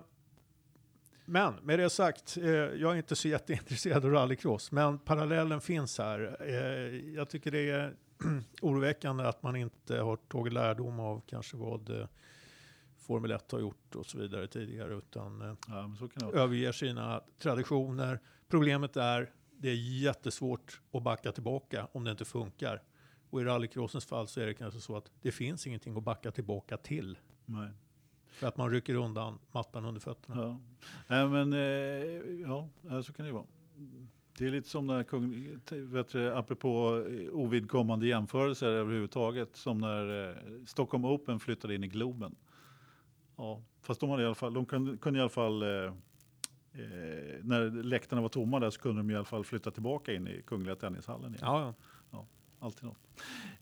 men med det sagt, eh, jag är inte så jätteintresserad av rallycross, men parallellen finns här. Eh, jag tycker det är oroväckande att man inte har tagit lärdom av kanske vad eh, Formel 1 har gjort och så vidare tidigare, utan eh, Ja, överger sina traditioner. Problemet är, det är jättesvårt att backa tillbaka om det inte funkar. Och i rallycrossens fall så är det kanske så att det finns ingenting att backa tillbaka till. Nej. För att man rycker undan mattan under fötterna. Ja. Nej, men eh, ja, ja, så kan det vara. Det är lite som när kung, vet du, apropå eh, ovidkommande jämförelser överhuvudtaget, som när eh, Stockholm Open flyttade in i Globen. Ja, fast de, hade i alla fall, de kunde, kunde i alla fall, eh, när läktarna var tomma där så kunde de i alla fall flytta tillbaka in i Kungliga Tennishallen igen. Ja, Alltid något.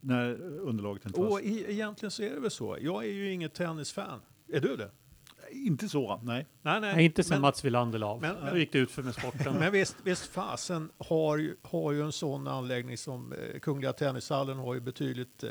När underlaget inte ja. Och i, egentligen så är det väl så. Jag är ju inget tennisfan. Är du det? Inte så, nej. Nej, nej. Nej, inte sen men, Mats Wilander la av. men- Då gick det ut för med sporten. Men visst, visst fasen har ju, har ju en sån anläggning som eh, Kungliga Tennishallen har ju betydligt eh,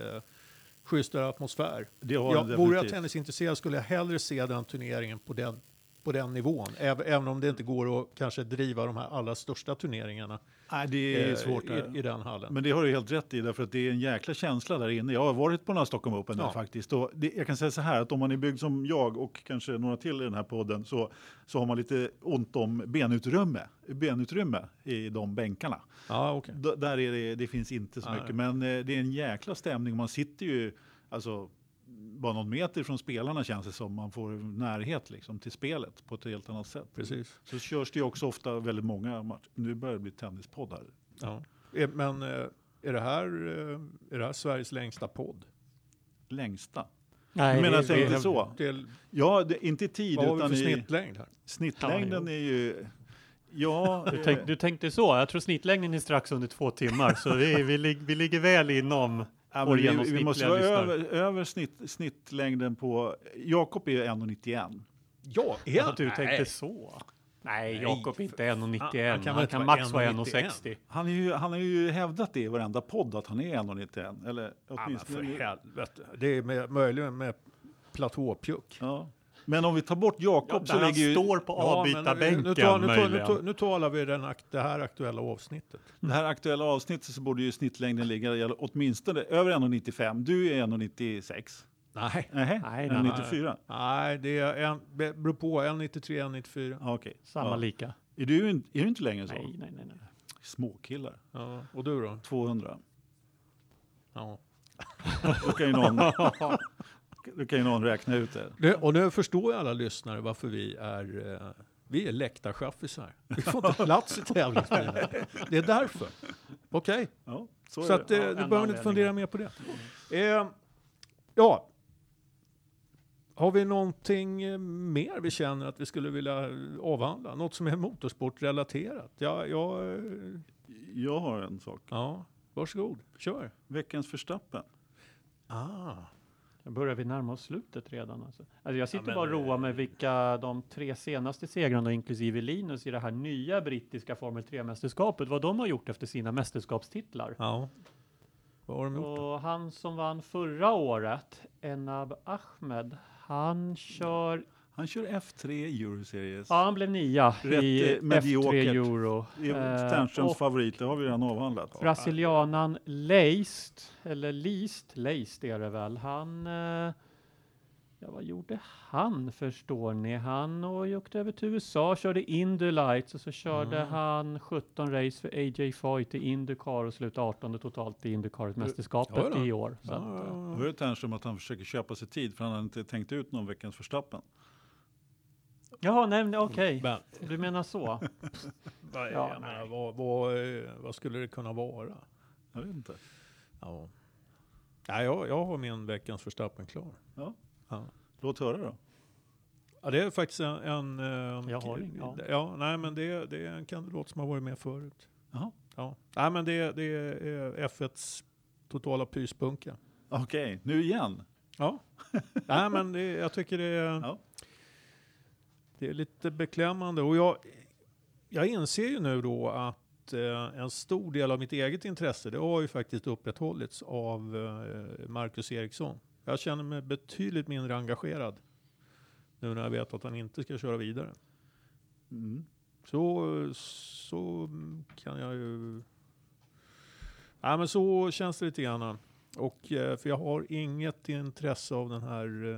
schysstare atmosfär. Det har Ja, den vore jag tennisintresserad skulle jag hellre se den turneringen på den, på den nivån. Även, även om det inte går att kanske driva de här allra största turneringarna Nej, det är eh, svårt. i, i den hallen. Men det har du helt rätt i, därför att det är en jäkla känsla där inne. Jag har varit på några Stockholm Open Ja. där faktiskt. Och det, jag kan säga så här, att om man är byggd som jag och kanske några till i den här podden så, så har man lite ont om benutrymme, benutrymme i de bänkarna. ja, okej. D- där är det, det finns inte så Nej. mycket, men eh, det är en jäkla stämning. Man sitter ju alltså, bara någon meter från spelarna känns det som. Man får närhet liksom, till spelet på ett helt annat sätt. Precis. Så körs det ju också ofta väldigt många matcher. Nu börjar det bli tennispodd här. Ja. Eh, Men eh, är det, här, eh, är det här Sveriges längsta podd? Längsta. Nej, Du menar det- inte så? Till, Ja, det, inte i tid vad har vi utan för i snittlängd här? snittlängden Ja, är ju... Ja, Du, tänk, du tänkte så? Jag tror snittlängden är strax under två timmar, så vi, vi, lig- vi ligger väl inom ja, vi, vi måste vara över, över snitt, snittlängden på... Jakob är ju 1,91. Ja, är Att du Nej. tänkte så? Nej, Jakob är inte 1,91. Han- han Han kan kan, väl inte vara max vara 1,91. 1,60. Han, är ju, han har ju hävdat det i varenda podd att han är 1,91. Eller Ja, men för åtminstone... helvete. Det är med, möjligen med platåpjuck. Ja. Men om vi tar bort Jakob Ja, så ligger ju... står på Ja, avbytarbänken nu, tar, nu, tar, nu, tar, nu talar vi den, det här aktuella avsnittet. Det här aktuella avsnittet så borde ju snittlängden ligga åtminstone över 1,95. Du är 1,96. Nej. Nej, Nej, nej, 1,94. Nej, det är en, beror på. 1,93, 1,94. Ja, okej. Samma ja. lika. Är du, är du inte längre så? Nej, nej, nej. nej. Småkillar. Ja. Och du då? 200. Ja. Då kan ju någon, då kan ju någon räkna ut det. Det, och nu förstår ju alla lyssnare varför vi är, eh, vi är läktarchaffisar. Vi får inte plats i tävlingsbilen. Det är därför. Okej, Ja, så, så att, eh, Ja, du behöver inte fundera mer på det. Eh, ja. Har vi någonting eh, mer vi känner att vi skulle vilja avhandla? Något som är motorsportrelaterat? Ja, ja, eh, Jag har en sak. ja varsågod, kör. Veckans förstappen. Ah. Börjar vi närma oss slutet redan. Alltså. Alltså jag sitter men, bara och roar eh, med vilka de tre senaste segrarna, inklusive Linus, i det här nya brittiska Formel 3-mästerskapet, vad de har gjort efter sina mästerskapstitlar. Ja. Vad har de gjort då? Och han som vann förra året, Enab Ahmed, han kör, Han kör F3 Euroseries. ja han blev nia Rätt, i eh, mediokert. F3 Euro. Eh, Sternströms och favorit, det har vi redan avhandlat. Brasilianan Leist, eller Leist, Leist är det väl, han eh, Ja, vad gjorde han förstår ni? Han och åkte över till USA, körde Indy Lights och så körde Mm. han 17 race för AJ Foyt i Indycar och slutade 18 totalt i Indycar-mästerskapet i år. Så Ja, att, eh, ja, Hör Ternström att han försöker köpa sig tid för han har inte tänkt ut någon veckans förstappen. Jaha, nej, men okej. Men, Du menar så? vad, Ja, jag menar, vad, vad, eh, vad skulle det kunna vara? Jag vet inte. Ja. Ja, jag, jag har min veckans förstappen klar. Ja. Ja. Låt höra då. Ja, det är faktiskt en... en eh, Jag har ingen, ja. ja. nej, men det, det är en kandidat som har varit med förut. Jaha. Ja. Nej, men det, det är F1s totala pyspunka. Okej, nu igen. Ja. nej, men det, jag tycker det är, Ja. Det är lite beklämmande. Och jag, jag inser ju nu då att eh, en stor del av mitt eget intresse, det har ju faktiskt upprätthållits av eh, Marcus Eriksson. Jag känner mig betydligt mindre engagerad nu när jag vet att han inte ska köra vidare. Mm. Så, så kan jag ju... Ja, men så känns det lite grann. Och, eh, för jag har inget intresse av den här...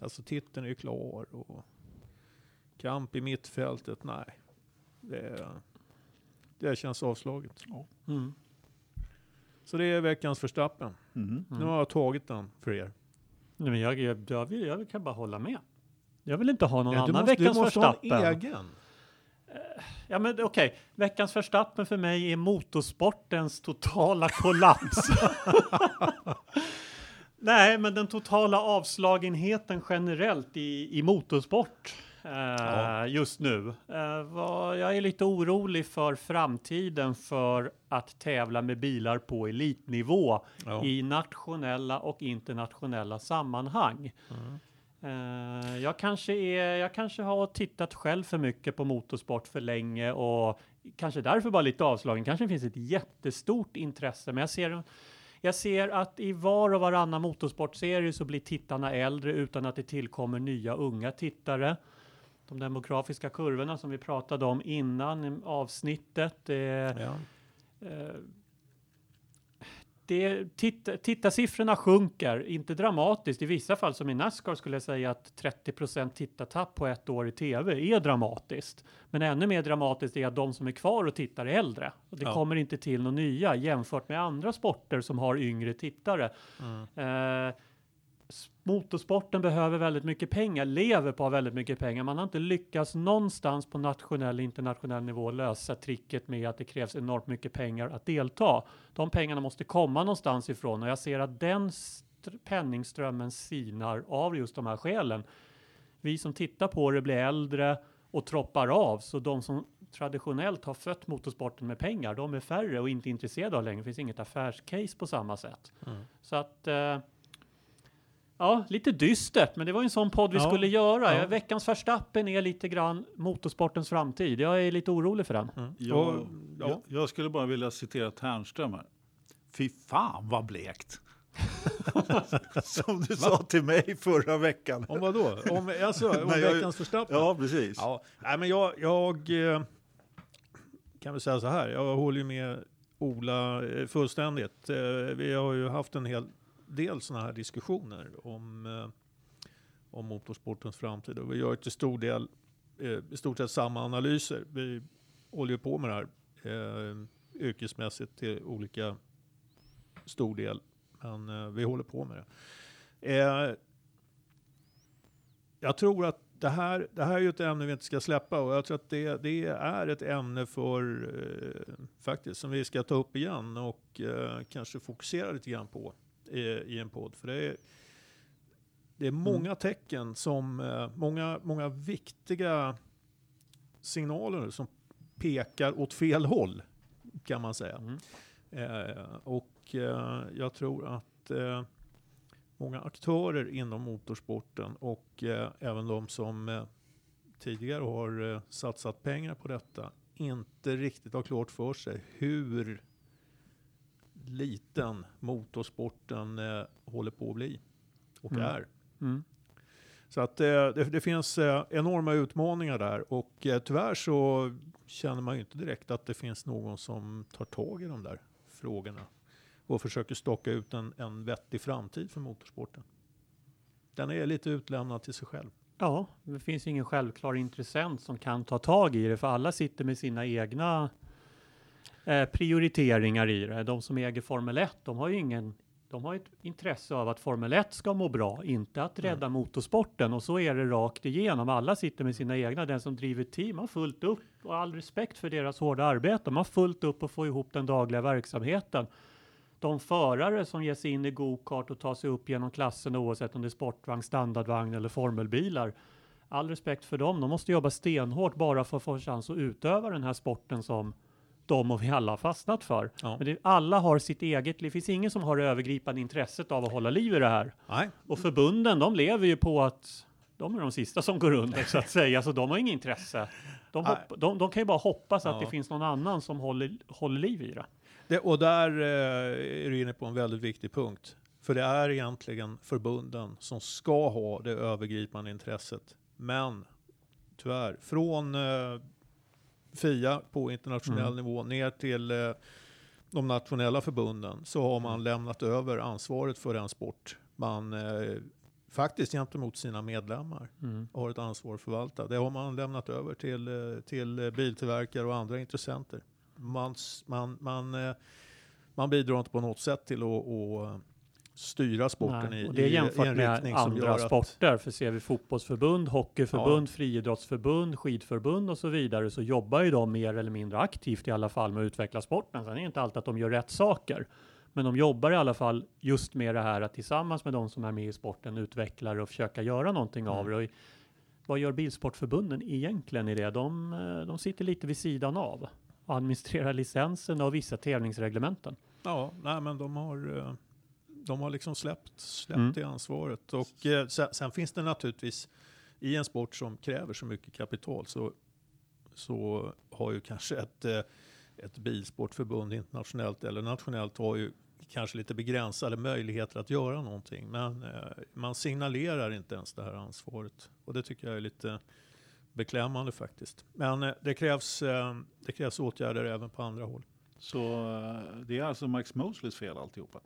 Alltså titeln är ju klar och kamp i mittfältet, nej. Det, det känns avslaget. Mm. Så det är veckans förstappen. Mhm. Nu har jag tagit den för er. Nej, men jag, jag, jag, vill, jag kan bara hålla med. Jag vill inte ha någon Ja, du annan måste, du veckans måste ha en förstappen. egen. Ja, men okej. Veckans förstappen för mig är motorsportens totala kollaps. Nej, men den totala avslagenheten generellt i, i motorsport eh, Ja. just nu. Eh, vad, jag är lite orolig för framtiden för att tävla med bilar på elitnivå Ja. i nationella och internationella sammanhang. Mm. Eh, jag, kanske är, jag kanske har tittat själv för mycket på motorsport för länge och kanske därför bara lite avslagen. Kanske finns ett jättestort intresse, men jag ser, jag ser att i var och varannan motorsportserie så blir tittarna äldre utan att det tillkommer nya unga tittare. De demografiska kurvorna som vi pratade om innan avsnittet. Eh, Ja. Eh, det, titta, tittarsiffrorna sjunker, inte dramatiskt. I vissa fall, som i Nascar, skulle jag säga att 30% tittartapp på ett år i tv är dramatiskt. Men ännu mer dramatiskt är att de som är kvar och tittar är äldre. Och det Ja. kommer inte till några nya jämfört med andra sporter som har yngre tittare. Mm. Eh, motorsporten behöver väldigt mycket pengar, lever på väldigt mycket pengar. Man har inte lyckats någonstans på nationell och internationell nivå lösa tricket med att det krävs enormt mycket pengar att delta. De pengarna måste komma någonstans ifrån och jag ser att den st- penningströmmen sinar av just de här skälen. Vi som tittar på det blir äldre och troppar av, så de som traditionellt har fött motorsporten med pengar, de är färre och inte intresserade av längre. Det finns inget affärscase på samma sätt. Mm. Så att eh, Ja, lite dystert, men det var ju en sån podd vi Ja, skulle göra. ja. Veckans Verstappen är lite grann motorsportens framtid. Jag är lite orolig för den. Mm. Jag, Och, ja. jag, jag skulle bara vilja citera Ternström här. Fy fan vad blekt! Som du sa till mig förra veckan. Om vad då? Om, alltså, om Nej, jag- veckans Verstappen? Ja, precis. Ja, nej, men jag, jag eh, kan väl säga så här. Jag håller ju med Ola eh, fullständigt. Eh, Vi har ju haft en hel del sådana här diskussioner om, eh, om motorsportens framtid och vi gör till stor del eh, i stort sett samma analyser. Vi håller ju på med det här eh, yrkesmässigt till olika stor del, men eh, vi håller på med det. Eh, jag tror att det här, det här är ju ett ämne vi inte ska släppa och jag tror att det, det är ett ämne för, eh, faktiskt, som vi ska ta upp igen och eh, kanske fokusera lite grann på i, en podd. För det är, det är många tecken som, eh, många, många viktiga signaler som pekar åt fel håll, kan man säga. Mm. Eh, och eh, jag tror att eh, många aktörer inom motorsporten och eh, även de som eh, tidigare har satsat pengar på detta inte riktigt har klart för sig hur liten motorsporten eh, håller på att bli och Mm. är. Mm. Så att eh, det, det finns eh, enorma utmaningar där och eh, tyvärr så känner man ju inte direkt att det finns någon som tar tag i de där frågorna och försöker staka ut en, en vettig framtid för motorsporten. Den är lite utlämnad till sig själv. Ja, det finns ingen självklar intressent som kan ta tag i det, för alla sitter med sina egna eh, prioriteringar i det. De som äger Formel 1, de har ju ingen de har ett intresse av att Formel 1 ska må bra, inte att rädda motorsporten. Och så är det rakt igenom. Alla sitter med sina egna. Den som driver team har fullt upp och all respekt för deras hårda arbete. De har fullt upp att få ihop den dagliga verksamheten. De förare som ger sig in i go-kart och tar sig upp genom klassen oavsett om det är sportvagn, standardvagn eller formelbilar. All respekt för dem. De måste jobba stenhårt bara för att få chans att utöva den här sporten som de och vi alla har fastnat för. Ja. Men det, alla har sitt eget. Det finns ingen som har det övergripande intresset av att hålla liv i det här. Nej, Och förbunden, de lever ju på att de är de sista som går under så att säga, så de har inget intresse. De, hopp, de, de kan ju bara hoppas att Ja. det finns någon annan som håller, håller liv i det. det, och där eh, är du inne på en väldigt viktig punkt. För det är egentligen förbunden som ska ha det övergripande intresset. Men tyvärr, från eh, FIA på internationell Mm. nivå ner till eh, de nationella förbunden så har man lämnat över ansvaret för den sport man eh, faktiskt gentemot sina medlemmar Mm. har ett ansvar att förvalta. Det har man lämnat över till, eh, till biltillverkare och andra intressenter. Man, man, man, man bidrar inte på något sätt till att, att styra sporten Nej, i, och det är i, i jämfört en med riktning som andra att... sporter. För ser vi fotbollsförbund, hockeyförbund, friidrottsförbund, skidförbund och så vidare så jobbar ju de mer eller mindre aktivt i alla fall med att utveckla sporten. Sen är det inte alltid att de gör rätt saker. Men de jobbar i alla fall just med det här att tillsammans med de som är med i sporten utveckla och försöka göra någonting av Mm. det. Och i- vad gör bilsportförbunden egentligen i det? De, eh, de sitter lite vid sidan av och administrerar licensen och vissa tävlingsreglementen. Ja, nej, men de har, eh, de har liksom släppt, släppt Mm. det ansvaret. Och eh, sen, sen finns det naturligtvis, i en sport som kräver så mycket kapital så, så har ju kanske ett, eh, ett bilsportförbund internationellt eller nationellt har ju kanske lite begränsade möjligheter att göra någonting. Men eh, man signalerar inte ens det här ansvaret. Och det tycker jag är lite beklämmande faktiskt. Men eh, det, krävs, eh, det krävs åtgärder även på andra håll. Så eh, det är alltså Max Mosleys fel alltihopa?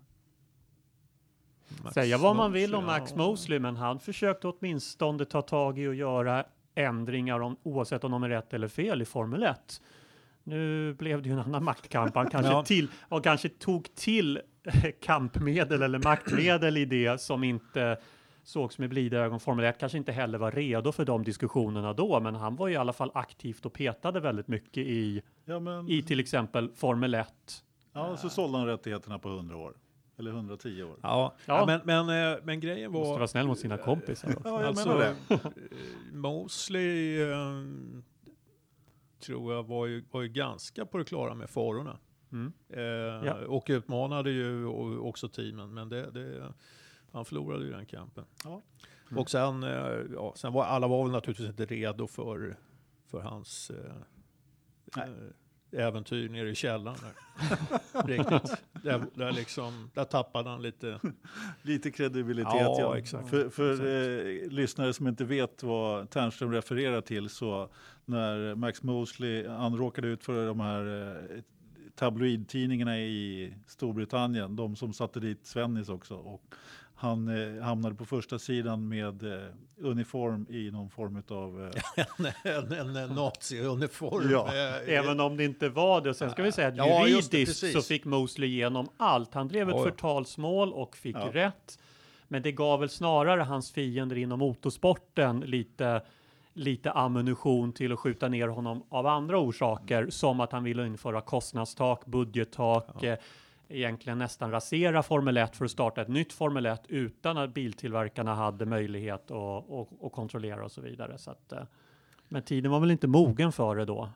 Max Säga vad man vill om Max. Mosley, men han försökte åtminstone ta tag i och göra ändringar om, oavsett om de är rätt eller fel i Formel 1. Nu blev det ju en annan maktkamp. Han kanske, Ja. till, och kanske tog till kampmedel eller maktmedel i det som inte sågs med blida ögon. Formel 1 kanske inte heller var redo för de diskussionerna då, men han var i alla fall aktivt och petade väldigt mycket i, Ja, men, i till exempel Formel 1. ja, så sålde han rättigheterna på 100 år. Eller 110 år. Ja, Ja. ja. men, men, eh, men grejen Måste var... vara snäll mot sina kompisar. också. Ja, jag alltså, menar det. eh, Mosley eh, tror jag var ju, var ju ganska på det klara med farorna. Mm. Eh, Och utmanade ju också teamen, men det, det, han förlorade ju den kampen. Ja. Och sen, eh, ja, sen var alla var väl naturligtvis inte redo för, för hans eh, Nej. eh, äventyr nere i källaren. Där. Riktigt. Där, där, liksom, där tappade han lite. Lite kredibilitet, Ja, ja. exakt. För, för eh, lyssnare som inte vet vad Ternström refererar till så när Max Mosley, han råkade ut för de här eh, tabloidtidningarna i Storbritannien, de som satte dit Svennis också. Och han eh, hamnade på första sidan med eh, uniform i någon form av... Eh, en, en, en nazi-uniform. Ja. Eh, Även om det inte var det. Sen ska vi säga att Ja, det, juridiskt precis. så fick Mosley igenom allt. Han drev ett Ja, ja. förtalsmål och fick Ja. rätt. Men det gav väl snarare hans fiender inom motorsporten lite, lite ammunition till att skjuta ner honom av andra orsaker. Som att han ville införa kostnadstak, budgettak, eh, egentligen nästan rasera Formel 1 för att starta ett nytt Formel 1 utan att biltillverkarna hade möjlighet att, att, att kontrollera och så vidare. Så att, eh, men tiden var väl inte mogen för det då.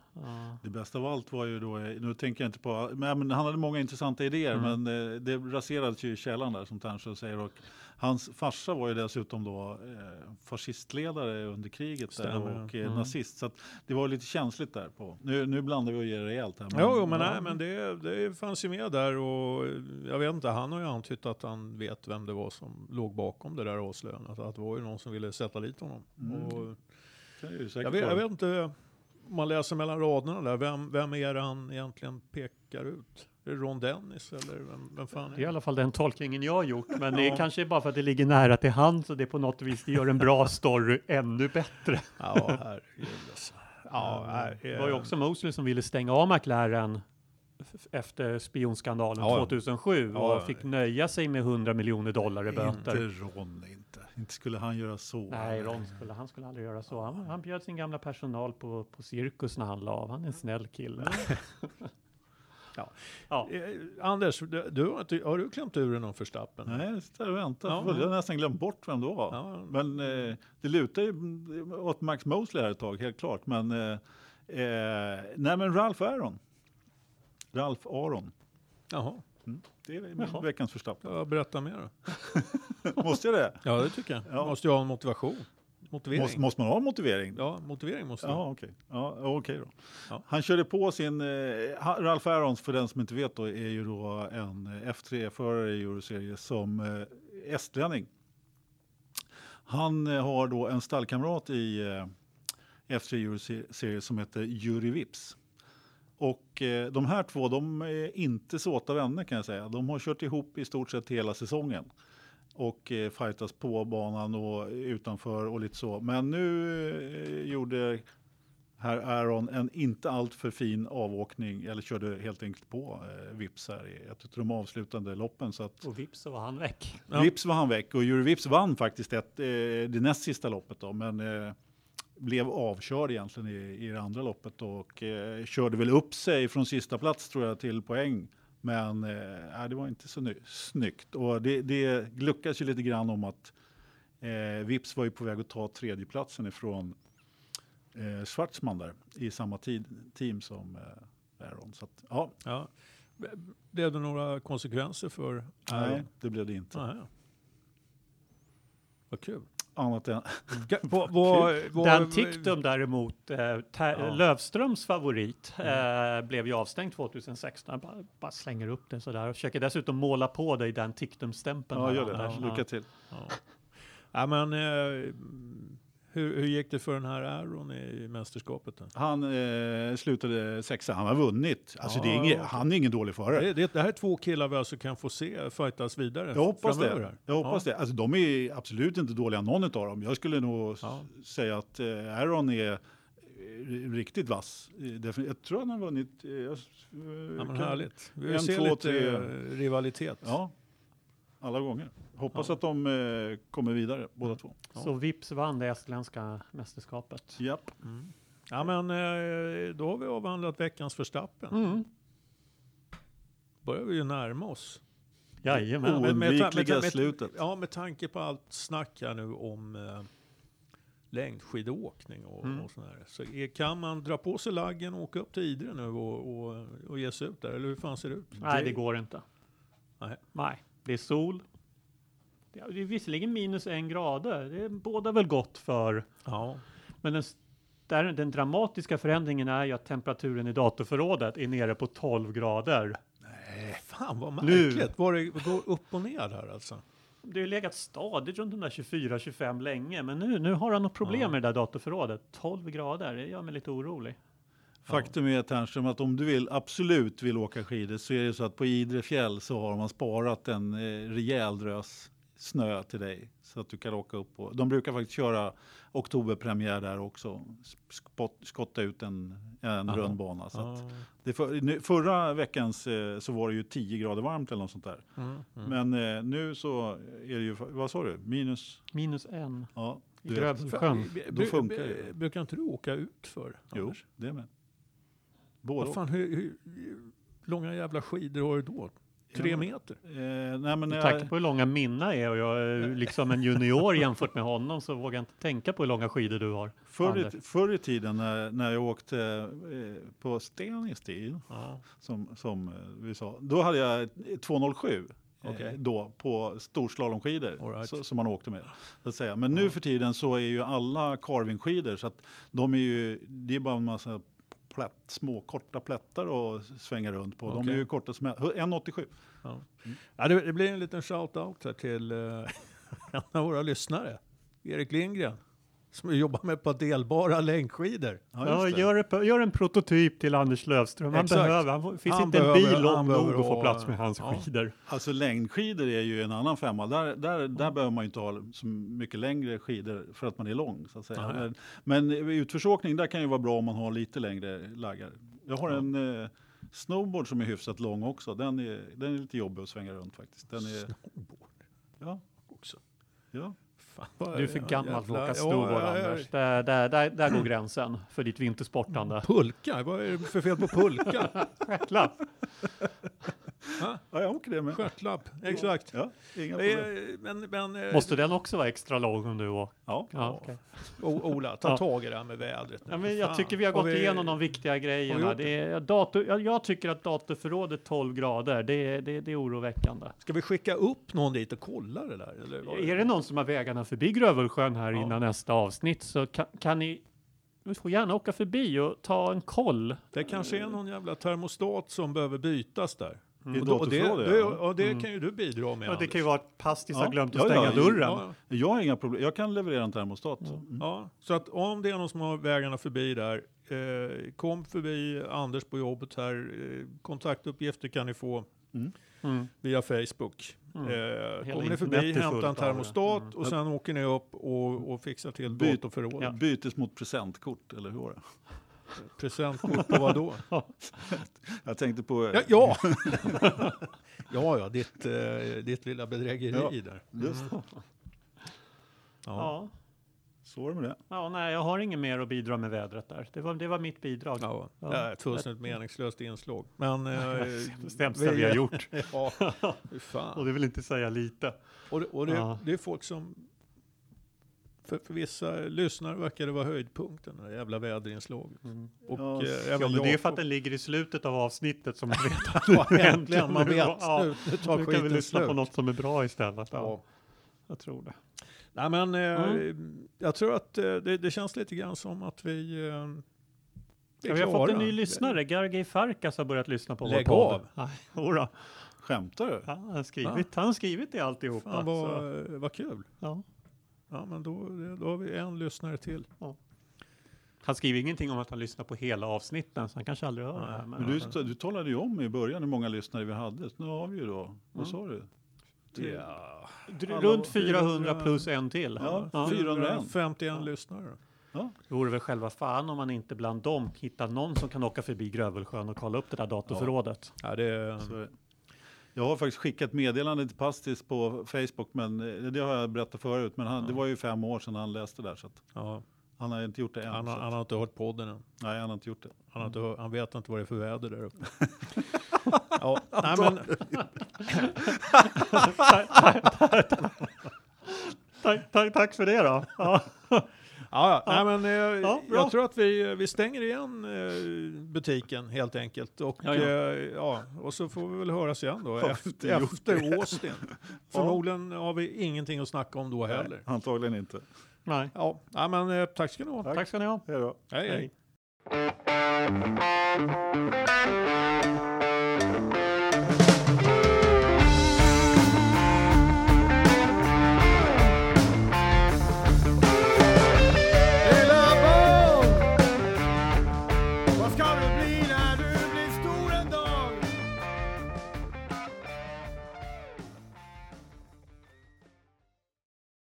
Det bästa av allt var ju då, nu tänker jag inte på, men, men han hade många intressanta idéer Mm. men eh, det raserades ju i källaren där som Ternström säger och hans farsa var ju dessutom då eh, fascistledare under kriget där och eh, Mm. nazist så att det var lite känsligt där på. Nu, nu blandar vi och ger rejält här. Jo, jo, men, nej, men det, det fanns ju med där och jag vet inte, han har ju antytt att han vet vem det var som låg bakom det där avslöjandet. Att det var ju någon som ville sätta dit honom. Mm. Och jag, vet, jag vet inte, om man läser mellan raderna där, vem, vem är det han egentligen pekar ut? Är det Ron Dennis eller vem, vem fan Det är är i det? alla fall den tolkningen jag har gjort, men det är Ja. kanske bara för att det ligger nära till hands så det på något vis det gör en bra story ännu bättre. Ja, herregud alltså. Ja, Det var ju också Mosley som ville stänga av McLaren efter spionskandalen Ja, ja. 2007 Ja, och ja. fick nöja sig med 100 miljoner dollar i böter. Inte Ron, inte. Inte skulle han göra så. Nej, Ron skulle, han skulle aldrig göra så. Han, han bjöd sin gamla personal på, på cirkus när han la av. Han är en snäll kille. Ja. ja. Eh, Anders, du, du, har du klämt ur dig någon förstappen? Nej, jag sitter och väntar. Ja. Jag har nästan glömt bort vem det var. Ja, Men eh, det lutar ju åt Max Mosley här ett tag, helt klart. Men, eh, eh, nej, men Ralph Aron. Ralph Aron. Jaha, Det är Jaha. veckans förstappen. ja, berätta mer då. Måste jag det? Ja, det tycker jag. Ja. Måste ju ha en motivation. Motivering. Måste, måste man ha motivering? Ja, motivering måste du Ja, okej. Ja, okej då. Ja. Han körde på sin... Eh, ha- Ralph Arons, för den som inte vet, då, är ju då en eh, F3-förare i Euroserie som eh, estlänning. Han eh, har då en stallkamrat i eh, F3 Euroserie som heter Juri Vips. Och eh, de här två, de är inte såta vänner kan jag säga. De har kört ihop i stort sett hela säsongen. Och eh, fightas på banan och utanför och lite så. Men nu eh, gjorde herr Aaron en inte alltför fin avåkning, eller körde helt enkelt på eh, Vips här i ett av de avslutande loppen. Så att Och vips så var han väck. Ja. Vips var han väck och Juri Vips vann faktiskt ett, eh, det näst sista loppet då, men eh, blev avkörd egentligen i, i det andra loppet och eh, körde väl upp sig från sista plats tror jag till poäng. Men eh, det var inte så ny, snyggt och det, det luckas ju lite grann om att eh, Vips var ju på väg att ta tredjeplatsen ifrån eh, Schwartzman där i samma tid, team som eh, Aaron. Så att, ja, Ja. Blev det några konsekvenser för Nej, det blev det inte. Nej. Vad kul. Annat än, vad- vad- vad- Den Tictum däremot, eh, Ja. Lövströms favorit, eh, blev ju avstängd 2016. Jag bara, bara slänger upp det sådär och försöker dessutom måla på dig den Tictum-stämpeln. ja, här, gör det. Anders. Lycka till. Ja. ja, men eh, hur, hur gick det för den här Aaron i mästerskapet? Då? Han eh, slutade sexa. Han har vunnit. Alltså, det är Ja, ingen, okej. Han är ingen dålig förare. Det, det, det här är två killar vi alltså kan få se fightas vidare Jag hoppas framöver det. Jag hoppas det. Alltså, de är absolut inte dåliga någon av dem. Jag skulle nog Ja. säga att eh, Aaron är eh, riktigt vass. Jag tror han har vunnit. Eh, jag Ja, men härligt. Vi vill En, se två, lite tre. rivalitet. Ja, alla gånger. Hoppas Ja. att de eh, kommer vidare båda två. Så Vips vann det estländska mästerskapet. Japp. Mm. Ja, men eh, då har vi avhandlat veckans förstappen. Mm. börjar vi ju närma oss. Jajamän. Med- med ta- med ta- Oundvikliga slutet. Ja, med tanke på allt snack här nu om eh, längdskidåkning och, Mm. och sådär. Så är, kan man dra på sig laggen och åka upp till Idre nu och, och, och ge sig ut där? Eller hur fan ser det ut? Nej, det går inte. Nej. Nej, det är sol. Det är är visserligen minus en grader. Det båda väl gott för. Ja. Men den, där, den dramatiska förändringen är ju att temperaturen i datorförrådet är nere på 12 grader. Fan vad Nu. märkligt. Var det går upp och ner här alltså? Det har legat stadigt runt de där 24-25 länge, men nu, nu har han något problem Ja. med det där datorförrådet. 12 grader, det gör mig lite orolig. Faktum är Ternström att om du vill, absolut vill åka skidor så är det så att på Idre fjäll så har man sparat en eh, rejäl drös snö till dig så att du kan åka upp. Och, de brukar faktiskt köra oktoberpremiär där också. Spott, skotta ut en, en rund bana. Så att Ja. det för, nu, förra veckans eh, så var det ju 10 grader varmt eller något sånt där. Mm, mm. Men eh, nu så är det ju, vad sa du, minus? Minus en Ja, i du vet. Grövelsjön. Då funkar det. bru- Brukar inte du åka ut för? Jo, det med. Både Vad fan, hur, hur, långa jävla skidor har du då? Tre Ja. meter? Eh, nej, men Med jag, tanke på hur långa mina är och jag är liksom en junior jämfört med honom så vågar jag inte tänka på hur långa skidor du har. Förr i, förr i tiden när, när jag åkte eh, på Stenistil, Ja. som, som eh, vi sa, då hade jag ett 207 eh, Okej. då på storslalomskidor right. så, som man åkte med. Så att säga. Men nu för tiden så är ju alla carvingskidor så att de är ju, det är bara en massa plätt, små korta plättar att svänga runt på. De Okej. är ju korta som 1,87. Ja. Ja, det, det blir en liten shout-out här till eh, en av våra lyssnare, Erik Lindgren, som jobbar med på delbara längdskidor. Ja, det. gör, ett- gör en prototyp till Anders Lövström. Han Exakt. behöver, han, finns Han inte en behöver- bil han lång nog behöver att få plats med hans ja. skidor. Alltså längdskidor är ju en annan femma. Där, där, där behöver man ju inte ha så mycket längre skidor för att man är lång. Så att säga. Men, men utförsåkning där kan ju vara bra om man har lite längre laggar. Jag har Ja. en eh, snowboard som är hyfsat lång också. Den är, den är lite jobbig att svänga runt faktiskt. Den är, Snowboard ja, också. ja. Du är för gammal för att åka snowboard, ja. Anders. Där, där, där, där går gränsen för ditt vintersportande. Pulka, vad är det för fel på pulka? Stjärtlapp. Ja, jag åker det med. Stjärtlapp, exakt. Ja, inga problem. Eh, Men, men eh, Måste den också vara extra lång om du åker? Ja. Ja, okej. O- Ola, ta tag i det här med vädret. nu. ja, men jag tycker vi har Har gått igenom de viktiga grejerna. vi Det är dator, jag, jag tycker att datorförrådet 12 grader, det, är- det, det är oroväckande. Ska vi skicka upp någon dit och kolla det där? Eller Är det någon som har vägarna förbi Grövelsjön här Ja. innan nästa avsnitt så kan, kan ni ni får gärna åka förbi och ta en koll. Det kanske är någon jävla termostat som behöver bytas där. I Och då, och det, datorförrådet, det, och det Mm. kan ju du bidra med. Ja, det kan ju vara att Pastis har Ja. glömt att Ja, stänga ja, dörren. Ja, Jag har inga problem. Jag kan leverera en termostat. Mm. ja, så att om det är någon som har vägarna förbi där, eh, kom förbi Anders på jobbet här. Eh, kontaktuppgifter kan ni få Mm. via Facebook. Mm. Eh, kommer ni förbi, hämta en termostat Mm. och sen åker ni upp och, och fixar till Byt- datorförråd. Ja. Bytes mot presentkort, eller hur var det? Presentkort på vad då? Jag tänkte på... Ja, ja. ja, ja, ditt, eh, ditt lilla bedrägeri Ja. där. Just det. Ja. Ja. Så var det med det. ja, nej, jag har inget mer att bidra med vädret där. Det var, det var mitt bidrag. Ja, Ja. ett fullständigt meningslöst inslag. Men... Eh, Det sämsta vi har gjort. ja, fan. Och det vill inte säga lite. Och det, och det, Ja. det är folk som för, för vissa lyssnare verkar det vara höjdpunkten, det jävla väderinslaget. Mm. Och Ja, eh, Ja, men det är för att den ligger i slutet av avsnittet som man vet att Ja, nu äntligen, man vet. Ja, Nu, nu tar nu kan vi lyssna slut. på något som är bra istället. Ja, Ja. jag tror det. Nej, men eh, Mm. jag tror att eh, det, det känns lite grann som att vi, eh, Ja, vi har fått en ny lyssnare. Gargay Farkas har börjat lyssna på Lägg vår podd. av. Nej, jodå. Skämtar du? Ja, han, har skrivit, han har skrivit det alltihopa. Fan vad, vad kul. ja. Ja, men då, då har vi en lyssnare till. Han skriver ingenting om att han lyssnar på hela avsnitten, så han kanske aldrig hör det här. Men du, du talade ju om i början hur många lyssnare vi hade. Nu har vi ju då, vad Mm. sa du? Ja, runt 400 400 plus en till. Ja, Ja. 401. 451 lyssnare. Ja. Det vore väl själva fan om man inte bland dem hittar någon som kan åka förbi Grövelsjön och kolla upp det där datorförrådet. Ja, det, Så, jag har faktiskt skickat meddelande till Pastis på Facebook, men eh, det har jag berättat förut. Men han, det var ju fem år sedan han läste där, så att ja, han har inte gjort det än. han, har, han har inte hört podden än. nej, han har inte gjort det. Han, har inte, han vet inte vad det är för väder där uppe. ja, nej, men, Tack, tack, tack för det då. Ja. ja, nej, men eh, Ja, jag tror att vi, vi stänger igen eh, butiken helt enkelt. Och, Ja, ja, ja. ja, och så får vi väl höras igen då efter, efter Austin. Förmodligen har vi ingenting att snacka om då heller. Nej, antagligen inte. Nej. Ja, nej, men eh, tack ska ni ha. Tack ska ni ha. Hej då. hej. hej. Hej.